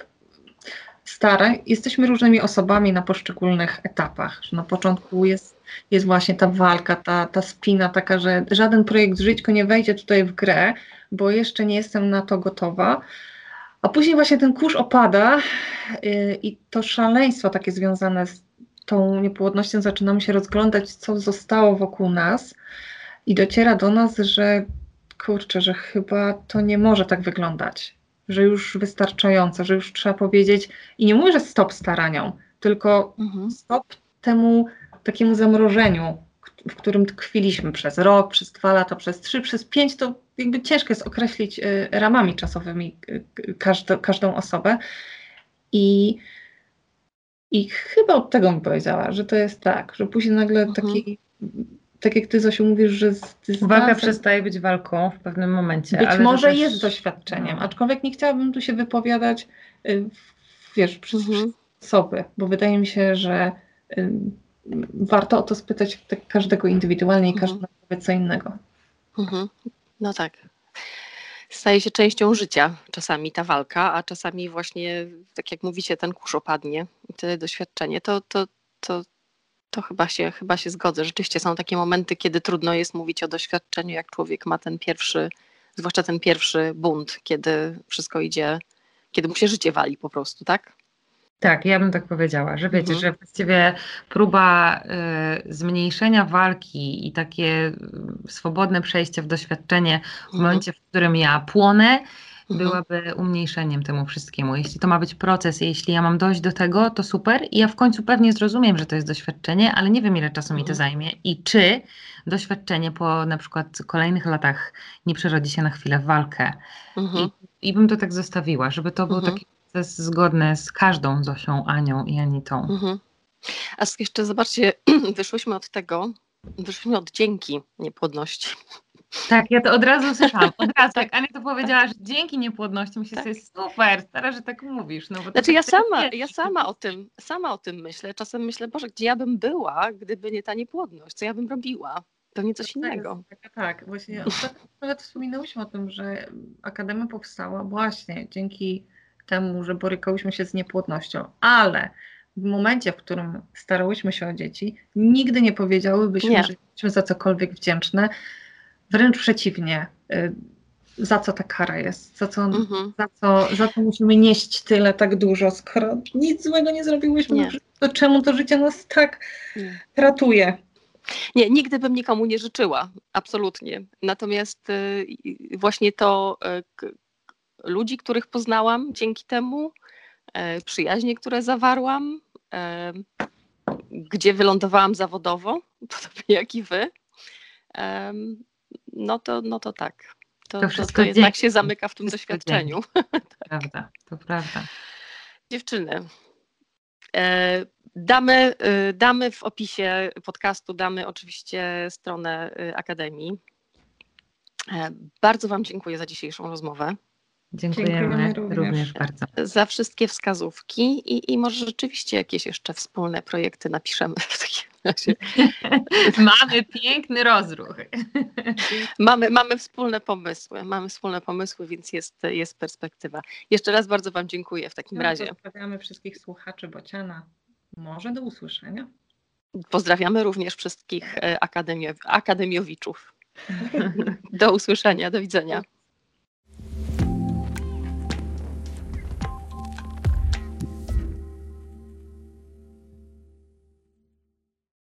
Speaker 3: starań. Jesteśmy różnymi osobami na poszczególnych etapach. Że na początku jest, jest właśnie ta walka, ta, ta spina taka, że żaden projekt żyćko nie wejdzie tutaj w grę, bo jeszcze nie jestem na to gotowa. A później właśnie ten kurz opada yy, i to szaleństwo takie związane z tą niepłodnością zaczynamy się rozglądać, co zostało wokół nas i dociera do nas, że kurczę, że chyba to nie może tak wyglądać, że już wystarczająco, że już trzeba powiedzieć i nie mówię, że stop staraniom, tylko mhm. stop temu takiemu zamrożeniu, w którym tkwiliśmy przez rok, przez dwa lata, przez trzy, przez pięć, to jakby ciężko jest określić y, ramami czasowymi y, każdą, każdą osobę. I, I chyba od tego bym powiedziała, że to jest tak, że później nagle mhm. taki, tak jak ty Zosiu mówisz, że z,
Speaker 2: walka przestaje być walką w pewnym momencie.
Speaker 3: Być może też... jest doświadczeniem, no. aczkolwiek nie chciałabym tu się wypowiadać, y, wiesz, przez mhm. osoby, bo wydaje mi się, że warto o to spytać tak każdego indywidualnie i mhm. każdy powie co innego.
Speaker 1: Mhm. No tak. Staje się częścią życia czasami ta walka, a czasami właśnie, tak jak mówicie, ten kurz opadnie i doświadczenie. To, to, to, to chyba, się, chyba się zgodzę. Rzeczywiście są takie momenty, kiedy trudno jest mówić o doświadczeniu, jak człowiek ma ten pierwszy, zwłaszcza ten pierwszy bunt, kiedy wszystko idzie, kiedy mu się życie wali po prostu, tak?
Speaker 2: Tak, ja bym tak powiedziała, że wiecie, mhm. że właściwie próba y, zmniejszenia walki i takie y, swobodne przejście w doświadczenie w mhm. momencie, w którym ja płonę, mhm. byłaby umniejszeniem temu wszystkiemu. Jeśli to ma być proces, jeśli ja mam dojść do tego, to super i ja w końcu pewnie zrozumiem, że to jest doświadczenie, ale nie wiem, ile czasu mi to mhm. zajmie i czy doświadczenie po na przykład kolejnych latach nie przerodzi się na chwilę w walkę. Mhm. I, I bym to tak zostawiła, żeby to był mhm. taki to jest zgodne z każdą Zosią, Anią i Anitą. Mhm.
Speaker 1: A jeszcze zobaczcie, wyszłyśmy od tego, wyszłyśmy od dzięki niepłodności.
Speaker 2: Tak, ja to od razu słyszałam. Od razu, jak Ania to powiedziała, że dzięki niepłodności, myślę tak. sobie, super, stara, że tak mówisz. No,
Speaker 1: bo znaczy ja sama, ja sama o tym, sama o tym myślę. Czasem myślę, Boże, gdzie ja bym była, gdyby nie ta niepłodność? Co ja bym robiła? Pewnie coś no innego.
Speaker 3: Tak, tak, właśnie ostatnio nawet wspominałyśmy o tym, że Akademia powstała właśnie dzięki temu, że borykałyśmy się z niepłodnością, ale w momencie, w którym starałyśmy się o dzieci, nigdy nie powiedziałybyśmy, nie. że jesteśmy za cokolwiek wdzięczne. Wręcz przeciwnie. Y, za co ta kara jest? Za co, mhm. za co, za co musimy nieść tyle, tak dużo, skoro nic złego nie zrobiłyśmy? Nie. To czemu to życie nas tak nie. tratuje?
Speaker 1: Nie, nigdy bym nikomu nie życzyła, absolutnie. Natomiast y, właśnie to, y, ludzi, których poznałam dzięki temu, e, przyjaźnie, które zawarłam, e, gdzie wylądowałam zawodowo, podobnie jak i wy, e, no to, no to tak. To, to, to, to jednak się zamyka w tym wszystko doświadczeniu.
Speaker 2: tak. Prawda, to prawda.
Speaker 1: Dziewczyny, damy, damy w opisie podcastu, damy oczywiście stronę Akademii. Bardzo Wam dziękuję za dzisiejszą rozmowę.
Speaker 2: Dziękujemy, Dziękujemy również. również. bardzo.
Speaker 1: Za wszystkie wskazówki i, i może rzeczywiście jakieś jeszcze wspólne projekty napiszemy w takim razie.
Speaker 2: mamy piękny rozruch.
Speaker 1: mamy, mamy wspólne pomysły, mamy wspólne pomysły, więc jest, jest perspektywa. Jeszcze raz bardzo Wam dziękuję w takim no, razie.
Speaker 3: Pozdrawiamy wszystkich słuchaczy Bociana. Może do usłyszenia.
Speaker 1: Pozdrawiamy również wszystkich e, akademiowiczów. Do usłyszenia, do widzenia.